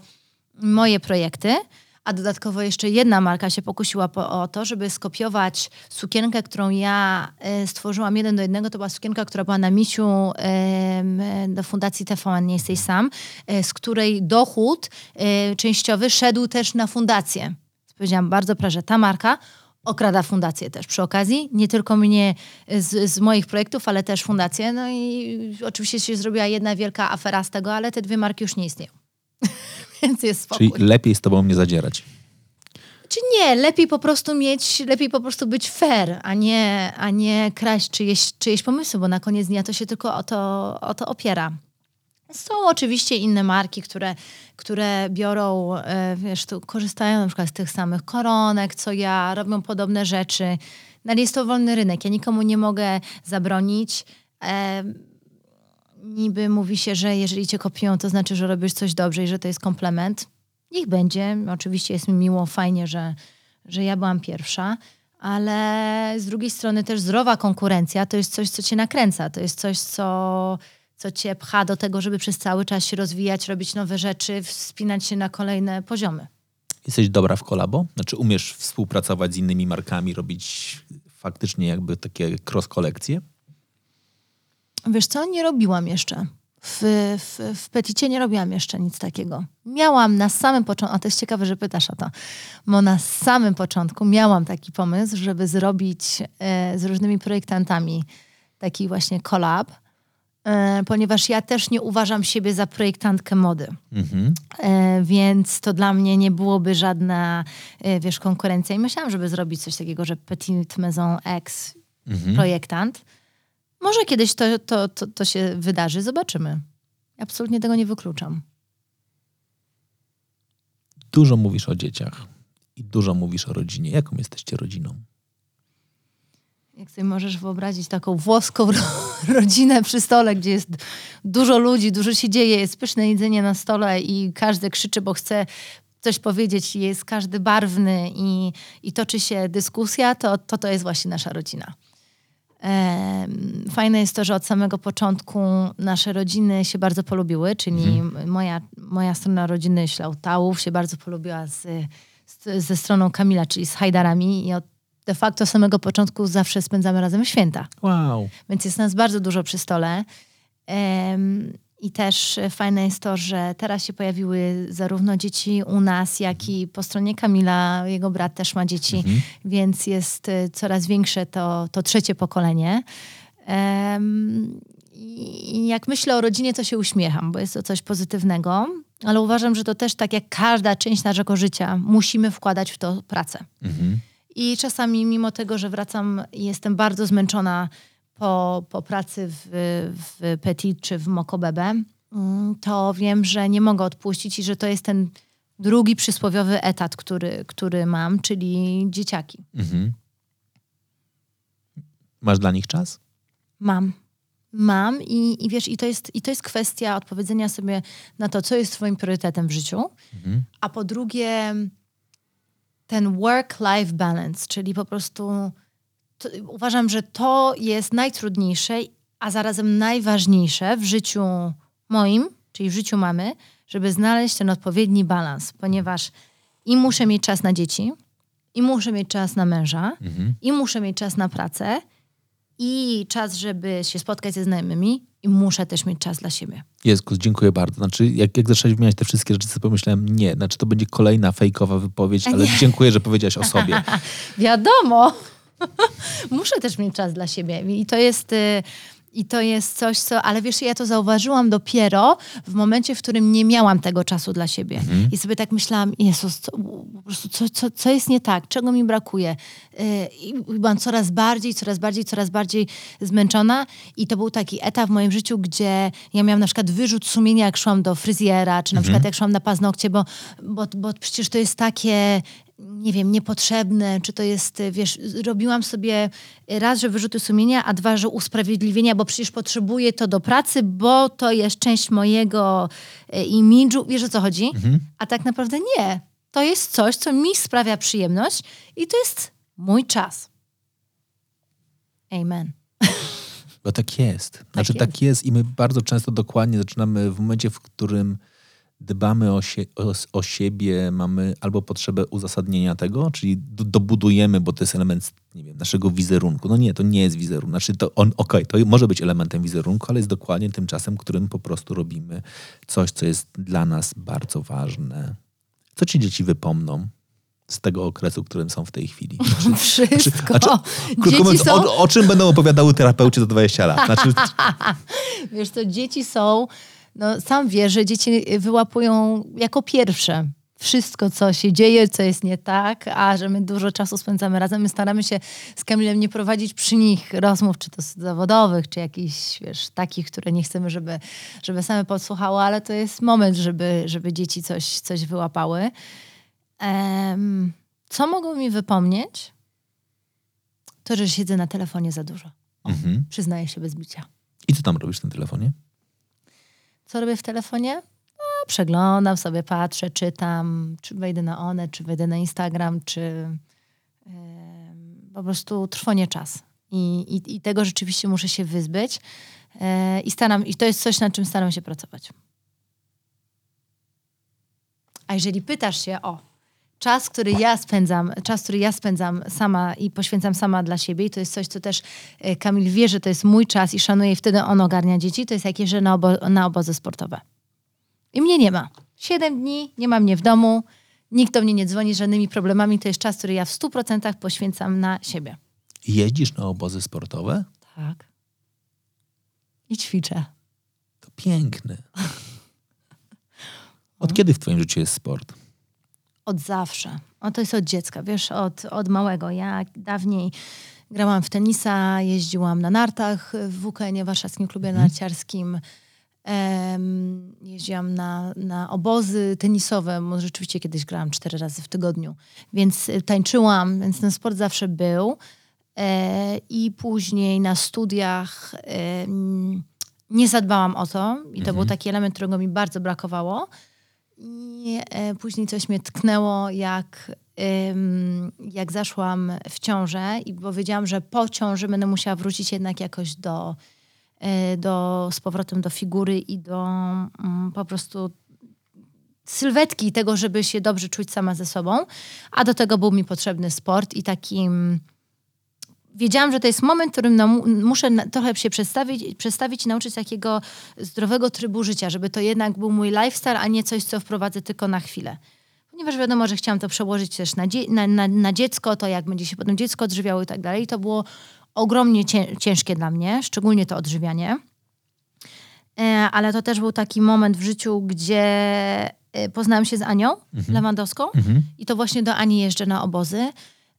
moje projekty, a dodatkowo jeszcze jedna marka się pokusiła po, o to, żeby skopiować sukienkę, którą ja e, stworzyłam jeden do jednego. To była sukienka, która była na misiu e, do Fundacji TVN Nie jesteś sam, e, z której dochód e, częściowy szedł też na fundację. Powiedziałam bardzo proszę, ta marka okrada fundację też przy okazji. Nie tylko mnie z, z moich projektów, ale też fundację. No i oczywiście się zrobiła jedna wielka afera z tego, ale te dwie marki już nie istnieją. Więc jest spokój. Czyli lepiej z tobą nie zadzierać. Czy nie, lepiej po prostu mieć, lepiej po prostu być fair, a nie, a nie kraść czyjeś, czyjeś pomysły, bo na koniec dnia to się tylko o to, o to opiera. Są oczywiście inne marki, które, które biorą, e, wiesz, tu korzystają na przykład z tych samych koronek, co ja, robią podobne rzeczy. No, ale jest to wolny rynek, ja nikomu nie mogę zabronić. Niby mówi się, że jeżeli cię kopiują, to znaczy, że robisz coś dobrze i że to jest komplement. Niech będzie. Oczywiście jest mi miło, fajnie, że, że ja byłam pierwsza, ale z drugiej strony też zdrowa konkurencja to jest coś, co cię nakręca. To jest coś, co, co cię pcha do tego, żeby przez cały czas się rozwijać, robić nowe rzeczy, wspinać się na kolejne poziomy. Jesteś dobra w kolabo? Znaczy umiesz współpracować z innymi markami, robić faktycznie jakby takie cross-kolekcje? Wiesz co, nie robiłam jeszcze. W, w, w Peticie nie robiłam jeszcze nic takiego. Miałam na samym początku, a to jest ciekawe, że pytasz o to, bo na samym początku miałam taki pomysł, żeby zrobić e, z różnymi projektantami taki właśnie collab, e, ponieważ ja też nie uważam siebie za projektantkę mody. Mhm. E, więc to dla mnie nie byłoby żadna, e, wiesz, konkurencja. I myślałam, żeby zrobić coś takiego, że Petit Maison X Mhm. projektant. Może kiedyś to, to, to, to się wydarzy, zobaczymy. Absolutnie tego nie wykluczam. Dużo mówisz o dzieciach i dużo mówisz o rodzinie. Jaką jesteście rodziną? Jak sobie możesz wyobrazić taką włoską ro- rodzinę przy stole, gdzie jest dużo ludzi, dużo się dzieje, jest pyszne jedzenie na stole i każdy krzyczy, bo chce coś powiedzieć, jest każdy barwny i, i toczy się dyskusja, to, to to jest właśnie nasza rodzina. Fajne jest to, że od samego początku nasze rodziny się bardzo polubiły, czyli moja, moja strona rodziny Ślautałów się bardzo polubiła z, z, ze stroną Kamila, czyli z Hajdarami i od de facto od samego początku zawsze spędzamy razem święta. Wow. Więc jest nas bardzo dużo przy stole. Em, I też e, fajne jest to, że teraz się pojawiły zarówno dzieci u nas, jak i po stronie Kamila. Jego brat też ma dzieci, więc jest e, coraz większe to, to trzecie pokolenie. Em, I jak myślę o rodzinie, to się uśmiecham, bo jest to coś pozytywnego. ale uważam, że to też tak jak każda część naszego życia, musimy wkładać w to pracę. Mhm. I czasami, mimo tego, że wracam i jestem bardzo zmęczona po, po pracy w, w Petit czy w Mokobebe, mm, to wiem, że nie mogę odpuścić i że to jest ten drugi przysłowiowy etat, który, który mam, czyli dzieciaki. Mhm. Masz dla nich czas? Mam. Mam i, i wiesz, i to, jest, i to jest kwestia odpowiedzenia sobie na to, co jest twoim priorytetem w życiu. Mhm. A po drugie, ten work-life balance, czyli po prostu to, uważam, że to jest najtrudniejsze, a zarazem najważniejsze w życiu moim, czyli w życiu mamy, żeby znaleźć ten odpowiedni balans, ponieważ i muszę mieć czas na dzieci, i muszę mieć czas na męża, Mhm. i muszę mieć czas na pracę, i czas, żeby się spotkać ze znajomymi, i muszę też mieć czas dla siebie. Jezkus, dziękuję bardzo. Znaczy, jak, jak zaczęłaś wymieniać te wszystkie rzeczy, to pomyślałem, nie, znaczy to będzie kolejna fejkowa wypowiedź, ale dziękuję, że powiedziałaś o sobie. Wiadomo. Muszę też mieć czas dla siebie. I to jest. y, I to jest coś, co, ale wiesz, ja to zauważyłam dopiero w momencie, w którym nie miałam tego czasu dla siebie. I sobie tak myślałam, Jezus, co, po prostu co, co, co jest nie tak, czego mi brakuje. Y, I byłam coraz bardziej, coraz bardziej, coraz bardziej zmęczona. I to był taki etap w moim życiu, gdzie ja miałam na przykład wyrzut sumienia, jak szłam do fryzjera, czy na przykład jak szłam na paznokcie, bo, bo, bo przecież to jest takie nie wiem, niepotrzebne, czy to jest, wiesz, robiłam sobie raz, że wyrzuty sumienia, a dwa, że usprawiedliwienia, bo przecież potrzebuję to do pracy, bo to jest część mojego e, imidżu. Wiesz o co chodzi? A tak naprawdę nie. To jest coś, co mi sprawia przyjemność i to jest mój czas. Amen. Bo tak jest. Znaczy jest. tak jest i my bardzo często dokładnie zaczynamy w momencie, w którym dbamy o, sie, o, o siebie, mamy albo potrzebę uzasadnienia tego, czyli do, dobudujemy, bo to jest element, nie wiem, naszego wizerunku. No nie, to nie jest wizerunek. Znaczy to on, okej, to może być elementem wizerunku, ale jest dokładnie tym czasem, którym po prostu robimy coś, co jest dla nas bardzo ważne. Co ci dzieci wypomną z tego okresu, w którym są w tej chwili? Wszystko. Znaczy, dzieci mówiąc, są, o, o czym będą opowiadały terapeuci za 20 lat? Znaczy, wiesz to dzieci są, no sam wiesz, że dzieci wyłapują jako pierwsze wszystko, co się dzieje, co jest nie tak, a że my dużo czasu spędzamy razem. My staramy się z Kamilem nie prowadzić przy nich rozmów, czy to zawodowych, czy jakichś, wiesz, takich, które nie chcemy, żeby, żeby same podsłuchały, ale to jest moment, żeby, żeby dzieci coś, coś wyłapały. Em, co mogą mi wypomnieć? To, że siedzę na telefonie za dużo. O, Mhm. Przyznaję się bez bicia. I co tam robisz tym telefonie? Co robię w telefonie? No, przeglądam sobie, patrzę, czytam, czy wejdę na one, czy wejdę na Instagram, czy em, po prostu trwonie czas. I, i, I tego rzeczywiście muszę się wyzbyć. E, I staram, i to jest coś, nad czym staram się pracować. A jeżeli pytasz się o czas, który ja spędzam, czas, który ja spędzam sama i poświęcam sama dla siebie, i to jest coś, co też e, Kamil wie, że to jest mój czas i szanuje, i wtedy on ogarnia dzieci, to jest jak jeżdżę na, obo- na obozy sportowe. I mnie nie ma. Siedem dni, nie ma mnie w domu, nikt do mnie nie dzwoni z żadnymi problemami, to jest czas, który ja w stu procentach poświęcam na siebie. Jeździsz na obozy sportowe? Tak. I ćwiczę. To piękne. Od kiedy w twoim życiu jest sport? Od zawsze. O, to jest od dziecka, wiesz, od, od małego. Ja dawniej grałam w tenisa, jeździłam na nartach w WKN, Warszawskim Klubie Narciarskim. Em, jeździłam na, na obozy tenisowe, bo rzeczywiście kiedyś grałam cztery razy w tygodniu. Więc y, tańczyłam, więc ten sport zawsze był. E, I później na studiach em, nie zadbałam o to. I to był taki element, którego mi bardzo brakowało. I e, później coś mnie tknęło, jak, jak zaszłam w ciążę i powiedziałam, że po ciąży będę musiała wrócić jednak jakoś do, e, do z powrotem do figury i do mm, po prostu sylwetki tego, żeby się dobrze czuć sama ze sobą. A do tego był mi potrzebny sport i takim wiedziałam, że to jest moment, w którym no, mu- muszę na, trochę się przedstawić, przedstawić i nauczyć takiego zdrowego trybu życia, żeby to jednak był mój lifestyle, a nie coś, co wprowadzę tylko na chwilę. Ponieważ wiadomo, że chciałam to przełożyć też na, dzie- na, na, na dziecko, to jak będzie się potem dziecko odżywiało i tak dalej. I to było ogromnie cię- ciężkie dla mnie, szczególnie to odżywianie. E, ale to też był taki moment w życiu, gdzie e, poznałam się z Anią Lewandowską Mhm. i to właśnie do Ani jeżdżę na obozy.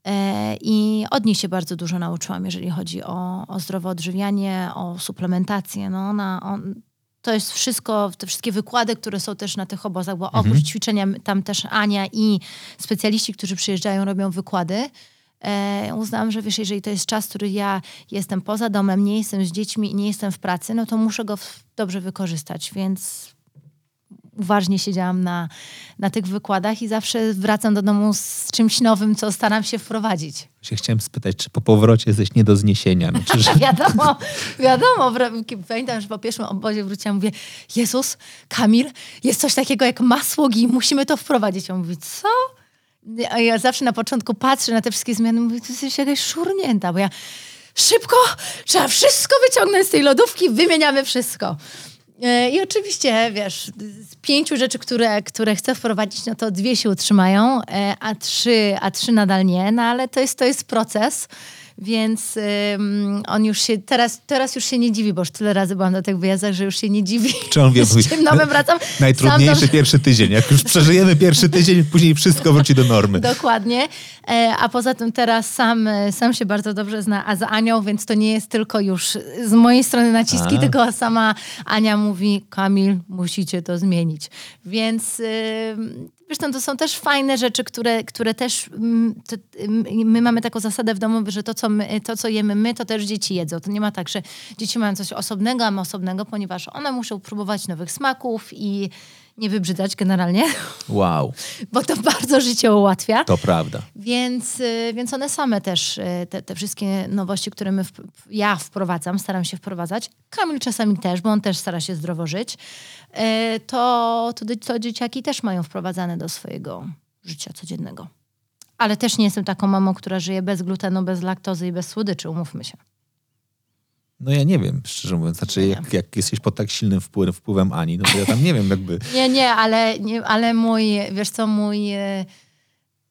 E, I od niej się bardzo dużo nauczyłam, jeżeli chodzi o, o zdrowe odżywianie, o suplementację. No ona, on, to jest wszystko, te wszystkie wykłady, które są też na tych obozach, bo oprócz ćwiczenia tam też Ania i specjaliści, którzy przyjeżdżają, robią wykłady. E, uznałam, że wiesz, jeżeli to jest czas, który ja jestem poza domem, nie jestem z dziećmi i nie jestem w pracy, no to muszę go w, dobrze wykorzystać, więc uważnie siedziałam na, na tych wykładach i zawsze wracam do domu z czymś nowym, co staram się wprowadzić. Się chciałem spytać, czy po powrocie jesteś nie do zniesienia? No, czy, że... Wiadomo, wiadomo. Pamiętam, że po pierwszym obozie wróciłam, mówię, Jezus, Kamil, jest coś takiego jak masło i musimy to wprowadzić. On mówi, co? A ja zawsze na początku patrzę na te wszystkie zmiany, mówię, ty jesteś jakaś szurnięta, bo ja szybko, trzeba wszystko wyciągnąć z tej lodówki, wymieniamy wszystko. E, I oczywiście, wiesz, z pięciu rzeczy, które, które chcę wprowadzić, no to dwie się utrzymają, e, a trzy, a trzy nadal nie, no ale to jest, to jest proces. Więc ym, on już się, teraz, teraz już się nie dziwi, bo już tyle razy byłam na tych wyjazdach, że już się nie dziwi. Czy on wie, z czym nowym wracam. Najtrudniejszy dobrze- pierwszy tydzień. Jak już przeżyjemy pierwszy tydzień, później wszystko wróci do normy. Dokładnie. E, A poza tym teraz sam, e, sam się bardzo dobrze zna, a za Anią, więc to nie jest tylko już z mojej strony naciski, A. tylko sama Ania mówi, Kamil, musicie to zmienić. Więc yy, zresztą to są też fajne rzeczy, które, które też mm, to, mm, my mamy taką zasadę w domu, że to co, my, to, co jemy my, to też dzieci jedzą. To nie ma tak, że dzieci mają coś osobnego, a my osobnego, ponieważ one muszą próbować nowych smaków i nie wybrzydzać generalnie, Wow, bo to bardzo życie ułatwia. to prawda. Więc, y, więc one same też, y, te, te wszystkie nowości, które my, wp- ja wprowadzam, staram się wprowadzać. Kamil czasami też, bo on też stara się zdrowo żyć. Y, To, to, to dzieciaki też mają wprowadzane do swojego życia codziennego. Ale też nie jestem taką mamą, która żyje bez glutenu, bez laktozy i bez słodyczy, umówmy się. No ja nie wiem, szczerze mówiąc. Znaczy, Nie. jak, jak jesteś pod tak silnym wpływem, wpływem Ani, no to ja tam nie wiem, jakby... Nie, nie, ale, nie, ale mój, wiesz co, mój... E,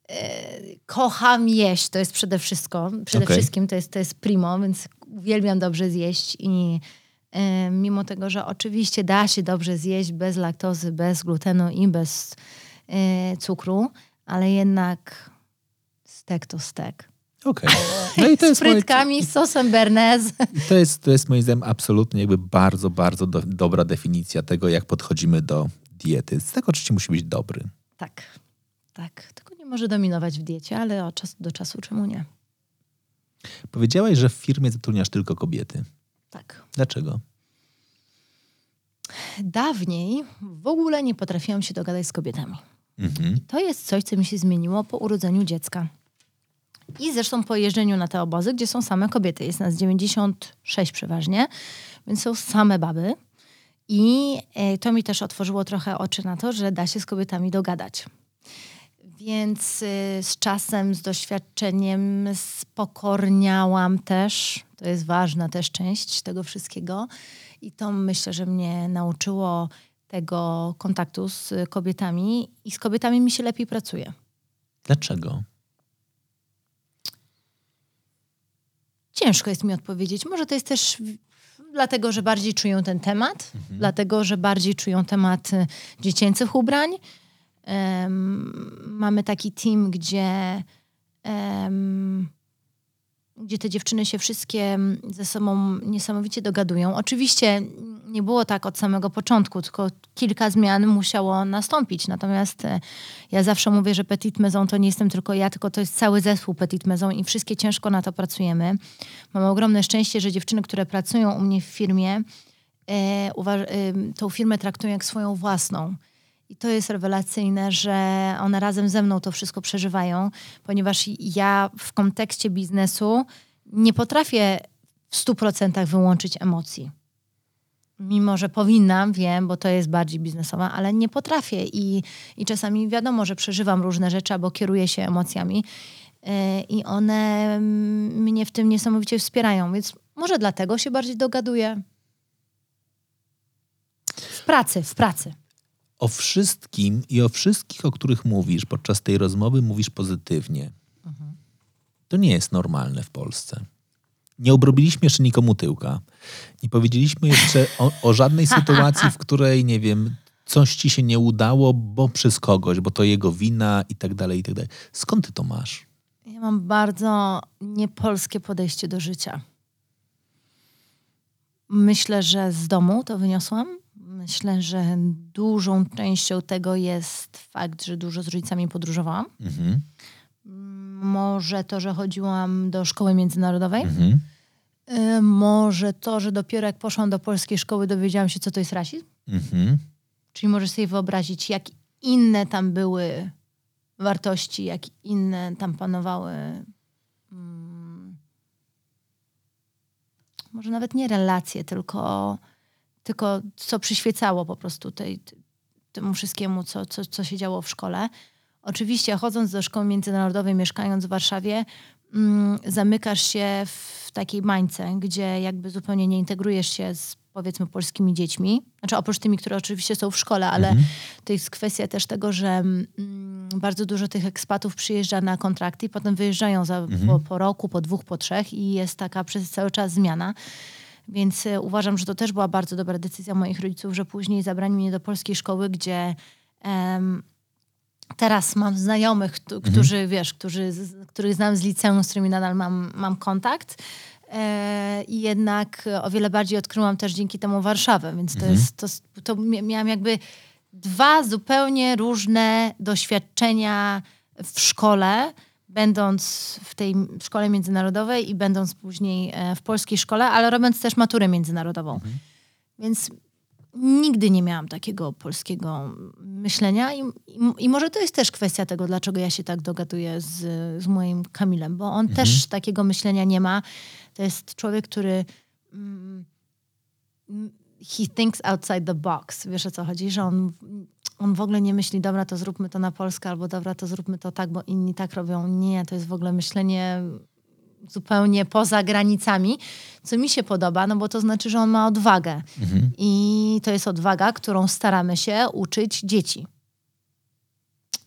e, kocham jeść, to jest przede wszystkim, przede Okej. wszystkim to jest, to jest primo, więc uwielbiam dobrze zjeść i e, mimo tego, że oczywiście da się dobrze zjeść bez laktozy, bez glutenu i bez e, cukru, ale jednak stek to stek. Okej. No i to z jest, moje, frytkami, z sosem bernez. to, jest, to jest moim zdaniem absolutnie jakby bardzo, bardzo do, dobra definicja tego, jak podchodzimy do diety. Z tego oczywiście musi być dobry. tak, tak. Tylko nie może dominować w diecie, ale od czasu do czasu czemu nie? Powiedziałaś, że w firmie zatrudniasz tylko kobiety. Tak. Dlaczego? Dawniej w ogóle nie potrafiłam się dogadać z kobietami. Mhm. To jest coś, co mi się zmieniło po urodzeniu dziecka. I zresztą po jeżdżeniu na te obozy, gdzie są same kobiety. Jest nas 96 przeważnie, więc są same baby. I e, to mi też otworzyło trochę oczy na to, że da się z kobietami dogadać. Więc y, z czasem, z doświadczeniem spokorniałam też. To jest ważna też część tego wszystkiego. I to myślę, że mnie nauczyło tego kontaktu z kobietami i z kobietami mi się lepiej pracuje. Dlaczego? Ciężko jest mi odpowiedzieć. Może to jest też dlatego, że bardziej czują ten temat, dlatego, że bardziej czują temat y, dziecięcych ubrań. Em, mamy taki team, gdzie, em, gdzie te dziewczyny się wszystkie ze sobą niesamowicie dogadują. Oczywiście nie było tak od samego początku, tylko kilka zmian musiało nastąpić. Natomiast e, ja zawsze mówię, że Petit Maison to nie jestem tylko ja, tylko to jest cały zespół Petit Maison i wszystkie ciężko na to pracujemy. Mam ogromne szczęście, że dziewczyny, które pracują u mnie w firmie, e, e, tą firmę traktują jak swoją własną. I to jest rewelacyjne, że one razem ze mną to wszystko przeżywają, ponieważ ja w kontekście biznesu nie potrafię w 100% wyłączyć emocji. Mimo, że powinnam, wiem, bo to jest bardziej biznesowa, ale nie potrafię i, i czasami wiadomo, że przeżywam różne rzeczy albo kieruję się emocjami yy, i one mnie w tym niesamowicie wspierają, więc może dlatego się bardziej dogaduję. W pracy, w pracy. O wszystkim i o wszystkich, o których mówisz podczas tej rozmowy, mówisz pozytywnie. To nie jest normalne w Polsce. nie obrobiliśmy jeszcze nikomu tyłka. Nie powiedzieliśmy jeszcze o, o żadnej sytuacji, w której, nie wiem, coś ci się nie udało, bo przez kogoś, bo to jego wina i tak dalej, i tak dalej. Skąd ty to masz? Ja mam bardzo niepolskie podejście do życia. Myślę, że z domu to wyniosłam. Myślę, że dużą częścią tego jest fakt, że dużo z rodzicami podróżowałam. Mhm. Może to, że chodziłam do szkoły międzynarodowej. Mhm. Y, Może to, że dopiero jak poszłam do polskiej szkoły, dowiedziałam się, co to jest rasizm. Mhm. Czyli możesz sobie wyobrazić, jak inne tam były wartości, jak inne tam panowały. mm, może nawet nie relacje, tylko, tylko co przyświecało po prostu tej, temu wszystkiemu, co, co, co się działo w szkole. Oczywiście, chodząc do szkoły międzynarodowej, mieszkając w Warszawie, mm, zamykasz się w takiej mańce, gdzie jakby zupełnie nie integrujesz się z powiedzmy polskimi dziećmi. Znaczy oprócz tymi, które oczywiście są w szkole, ale to jest kwestia też tego, że mm, bardzo dużo tych ekspatów przyjeżdża na kontrakty i potem wyjeżdżają za, po, po roku, po dwóch, po trzech i jest taka przez cały czas zmiana. Więc e, uważam, że to też była bardzo dobra decyzja moich rodziców, że później zabrali mnie do polskiej szkoły, gdzie em, teraz mam znajomych, któ- którzy, wiesz, którzy, z- których znam z liceum, z którymi nadal mam, mam kontakt. E, I jednak o wiele bardziej odkryłam też dzięki temu Warszawę, więc to jest, to, to mia- miałam jakby dwa zupełnie różne doświadczenia w szkole, będąc w tej szkole międzynarodowej i będąc później e, w polskiej szkole, ale robiąc też maturę międzynarodową. Więc nigdy nie miałam takiego polskiego myślenia i, i, i może to jest też kwestia tego, dlaczego ja się tak dogaduję z, z moim Kamilem, bo on też takiego myślenia nie ma. To jest człowiek, który mm, he thinks outside the box. Wiesz o co chodzi? Że on, on w ogóle nie myśli, dobra, to zróbmy to na Polskę, albo dobra, to zróbmy to tak, bo inni tak robią. Nie, to jest w ogóle myślenie zupełnie poza granicami, co mi się podoba, no bo to znaczy, że on ma odwagę. I to jest odwaga, którą staramy się uczyć dzieci.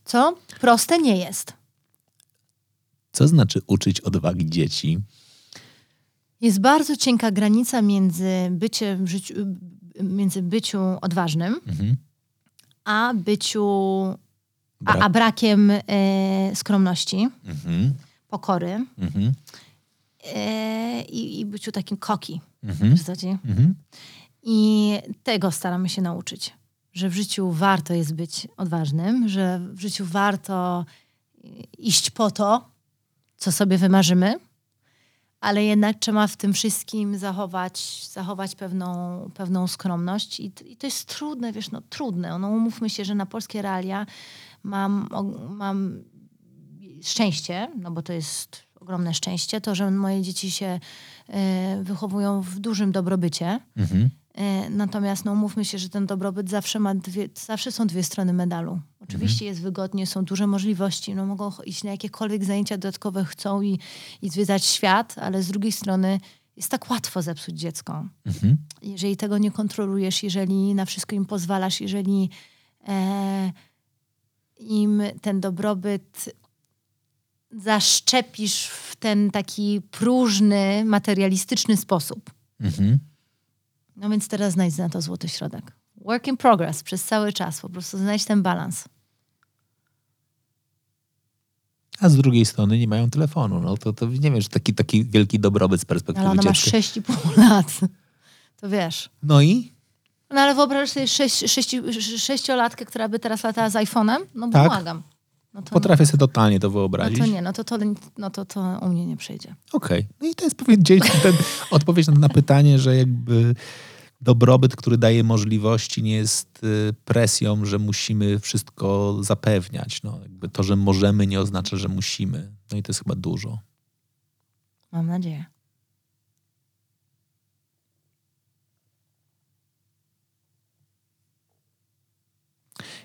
Co proste nie jest. Co znaczy uczyć odwagi dzieci? Jest bardzo cienka granica między, byciem w życiu, między byciu odważnym, Mhm. A byciu, a, a brakiem e, skromności, Mhm. pokory Mhm. e, i, byciu takim koki. Mhm. Co chodzi? Mhm. I tego staramy się nauczyć. Że w życiu warto jest być odważnym, że w życiu warto iść po to, co sobie wymarzymy, ale jednak trzeba w tym wszystkim zachować, zachować pewną, pewną skromność. I, I to jest trudne, wiesz, no trudne. No umówmy się, że na polskie realia mam, o- mam szczęście, no bo to jest ogromne szczęście, to, że moje dzieci się e, wychowują w dużym dobrobycie. Mhm. E, Natomiast no, umówmy się, że ten dobrobyt zawsze ma dwie, zawsze są dwie strony medalu. Oczywiście jest wygodnie, są duże możliwości, no, mogą iść na jakiekolwiek zajęcia dodatkowe chcą i, i zwiedzać świat, ale z drugiej strony jest tak łatwo zepsuć dziecko. Mhm. Jeżeli tego nie kontrolujesz, jeżeli na wszystko im pozwalasz, jeżeli e, im ten dobrobyt zaszczepisz w ten taki próżny, materialistyczny sposób. Mhm. No więc teraz znajdź na to złoty środek. Work in progress przez cały czas. Po prostu znajdź ten balans. A z drugiej strony nie mają telefonu. No to, to nie wiesz, taki, taki wielki dobrobyt z perspektywy Ale ona ma dziecka. 6,5 lat. To wiesz. No i? No ale wyobraź sobie sześć, sześci, sześciolatkę, która by teraz latała z iPhone'em? No Tak. błagam. No Potrafię sobie totalnie to no wyobrazić. to nie, no to, to, no to, to u mnie nie przejdzie. Okej. No i to jest powiedzieć, ten, odpowiedź na, na pytanie, że jakby dobrobyt, który daje możliwości, nie jest y, presją, że musimy wszystko zapewniać. No, jakby to, że możemy, nie oznacza, że musimy. No i to jest chyba dużo. Mam nadzieję.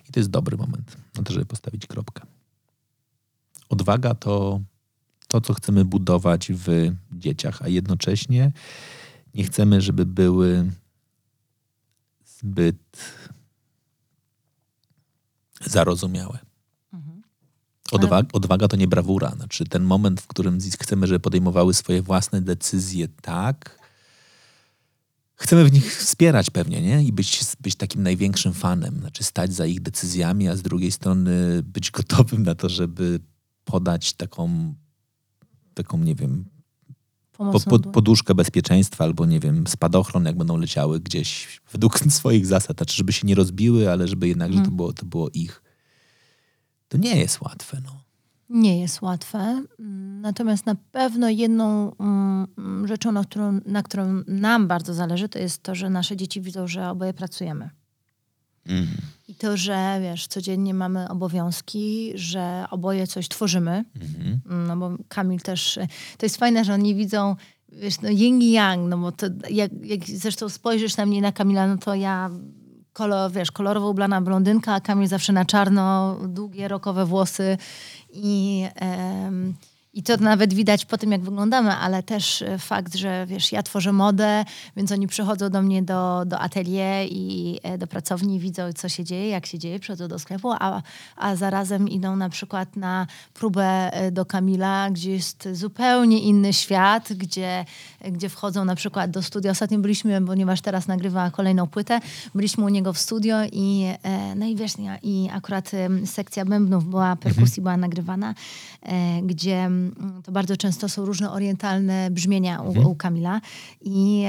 I to jest dobry moment na to, żeby postawić kropkę. Odwaga to to, co chcemy budować w dzieciach, a jednocześnie nie chcemy, żeby były zbyt zarozumiałe. Odwaga, odwaga to nie brawura. Znaczy ten moment, w którym chcemy, żeby podejmowały swoje własne decyzje tak, chcemy w nich wspierać pewnie, nie? I być, być takim największym fanem, znaczy stać za ich decyzjami, a z drugiej strony być gotowym na to, żeby podać taką, taką nie wiem, po, po, poduszkę bezpieczeństwa albo, nie wiem, spadochron, jak będą leciały gdzieś według swoich zasad, znaczy żeby się nie rozbiły, ale żeby jednak, hmm. że to hmm. było, to było ich. To nie jest łatwe, no. Nie jest łatwe. Natomiast na pewno jedną mm, rzeczą, na którą, na którą nam bardzo zależy, to jest to, że nasze dzieci widzą, że oboje pracujemy. Mm. I to, że wiesz, codziennie mamy obowiązki, że oboje coś tworzymy. Mm. No bo Kamil też, to jest fajne, że oni widzą, wiesz, no yin i yang, no bo to jak, jak zresztą spojrzysz na mnie na Kamila, no to ja kolor, wiesz, kolorowo ubrana blondynka, a Kamil zawsze na czarno, długie, rokowe włosy i... i to nawet widać po tym, jak wyglądamy, ale też e, fakt, że wiesz, ja tworzę modę, więc oni przychodzą do mnie do, do atelier i e, do pracowni, widzą, co się dzieje, jak się dzieje, przychodzą do sklepu, a, a zarazem idą na przykład na próbę e, do Kamila, gdzie jest zupełnie inny świat, gdzie, gdzie wchodzą na przykład do studia. Ostatnio byliśmy, ponieważ teraz nagrywa kolejną płytę, byliśmy u niego w studio i no i wiesz, i akurat sekcja bębnów była, perkusji mhm. była nagrywana, gdzie to bardzo często są różne orientalne brzmienia u, mhm. u Kamila. I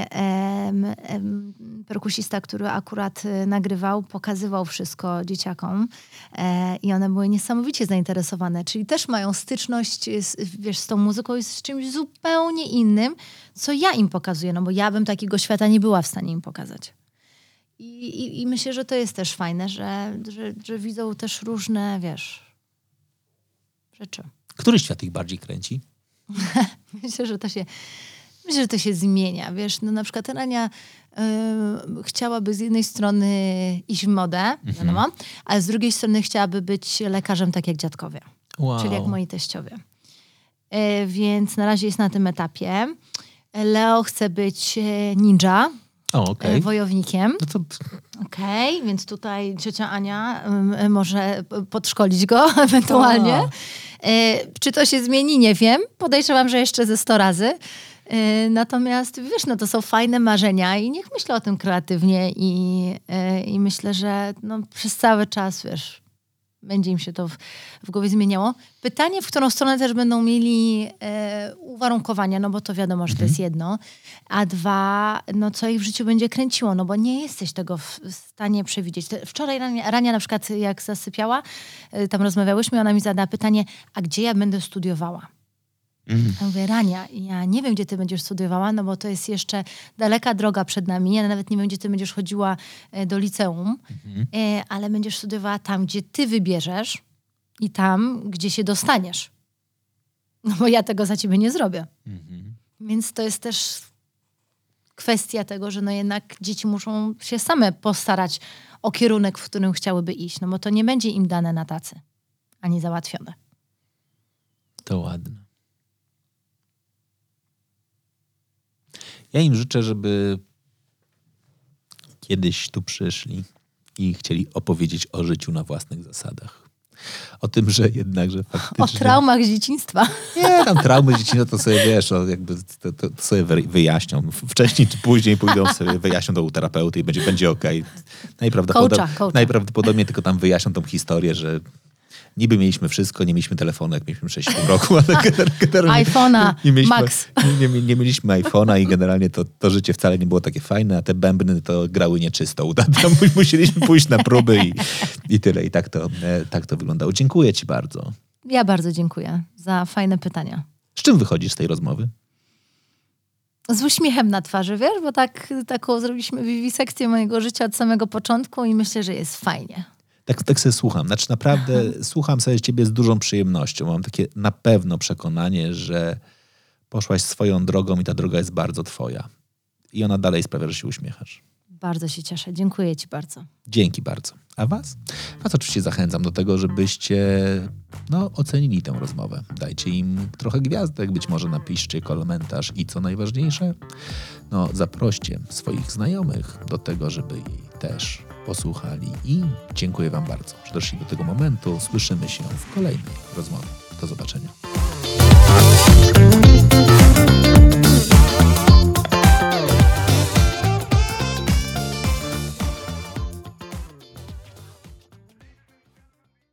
perkusista, który akurat y, nagrywał, pokazywał wszystko dzieciakom e, i one były niesamowicie zainteresowane. Czyli też mają styczność z, wiesz, z tą muzyką i z czymś zupełnie innym, co ja im pokazuję, no bo ja bym takiego świata nie była w stanie im pokazać. I, i, i myślę, że to jest też fajne, że, że, że widzą też różne, wiesz, rzeczy. Który świat ich bardziej kręci? myślę, że to się, myślę, że to się zmienia. Wiesz, no na przykład Rania y, chciałaby z jednej strony iść w modę, mhm. wiadomo, ale z drugiej strony chciałaby być lekarzem tak jak dziadkowie. Wow. Czyli jak moi teściowie. Y, więc na razie jest na tym etapie. Leo chce być e, ninja, o, okay. wojownikiem. No to... Okej, okay, więc tutaj ciocia Ania y, może podszkolić go ewentualnie. O. E, czy to się zmieni? Nie wiem. Podejrzewam, że jeszcze ze 100 razy. E, natomiast wiesz, no to są fajne marzenia i niech myślę o tym kreatywnie i, e, i myślę, że no, przez cały czas, wiesz, będzie im się to w, w głowie zmieniało. Pytanie, w którą stronę też będą mieli e, uwarunkowania, no bo to wiadomo, że mhm. to jest jedno. A dwa, no co ich w życiu będzie kręciło, no bo nie jesteś tego w stanie przewidzieć. Wczoraj Rania, Rania na przykład jak zasypiała, e, tam rozmawiałyśmy, ona mi zadała pytanie, a gdzie ja będę studiowała? Mhm. Ja mówię, Rania, ja nie wiem, gdzie ty będziesz studiowała, no bo to jest jeszcze daleka droga przed nami. Ja nawet nie wiem, gdzie ty będziesz chodziła e, do liceum. E, ale będziesz studiowała tam, gdzie ty wybierzesz i tam, gdzie się dostaniesz. No bo ja tego za ciebie nie zrobię. Mhm. Więc to jest też kwestia tego, że no jednak dzieci muszą się same postarać o kierunek, w którym chciałyby iść, no bo to nie będzie im dane na tacy, ani załatwione. To ładne. Ja im życzę, żeby kiedyś tu przyszli i chcieli opowiedzieć o życiu na własnych zasadach. O tym, że jednak, że faktycznie... O traumach z dzieciństwa. Nie, tam traumy z dzieciństwa to sobie, wiesz, o, jakby to, to, sobie wyjaśnią. Wcześniej czy później pójdą sobie, wyjaśnią to u terapeuty i będzie, będzie okej. Okay. Najprawdopodobniej, najprawdopodobniej tylko tam wyjaśnią tą historię, że niby mieliśmy wszystko, nie mieliśmy telefonu, jak mieliśmy 6 roku, ale generalnie... iPhone'a, nie mieliśmy, Max. Nie, nie, nie mieliśmy iPhone'a i generalnie to, to życie wcale nie było takie fajne, a te bębny to grały nieczysto. Tam musieliśmy pójść na próby i, i tyle. I tak to, e, tak to wyglądało. Dziękuję ci bardzo. Ja bardzo dziękuję za fajne pytania. Z czym wychodzisz z tej rozmowy? z uśmiechem na twarzy, wiesz, bo tak, taką zrobiliśmy wiwisekcję mojego życia od samego początku i myślę, że jest fajnie tak, tak sobie słucham. Znaczy naprawdę słucham sobie ciebie z dużą przyjemnością. Mam takie na pewno przekonanie, że poszłaś swoją drogą i ta droga jest bardzo twoja. I ona dalej sprawia, że się uśmiechasz. Bardzo się cieszę. Dziękuję ci bardzo. Dzięki bardzo. A Was? Was oczywiście zachęcam do tego, żebyście no, ocenili tę rozmowę. Dajcie im trochę gwiazdek, być może napiszcie komentarz i co najważniejsze, no, zaproście swoich znajomych do tego, żeby jej też posłuchali. I dziękuję Wam bardzo, że doszli do tego momentu. Słyszymy się w kolejnej rozmowie. Do zobaczenia.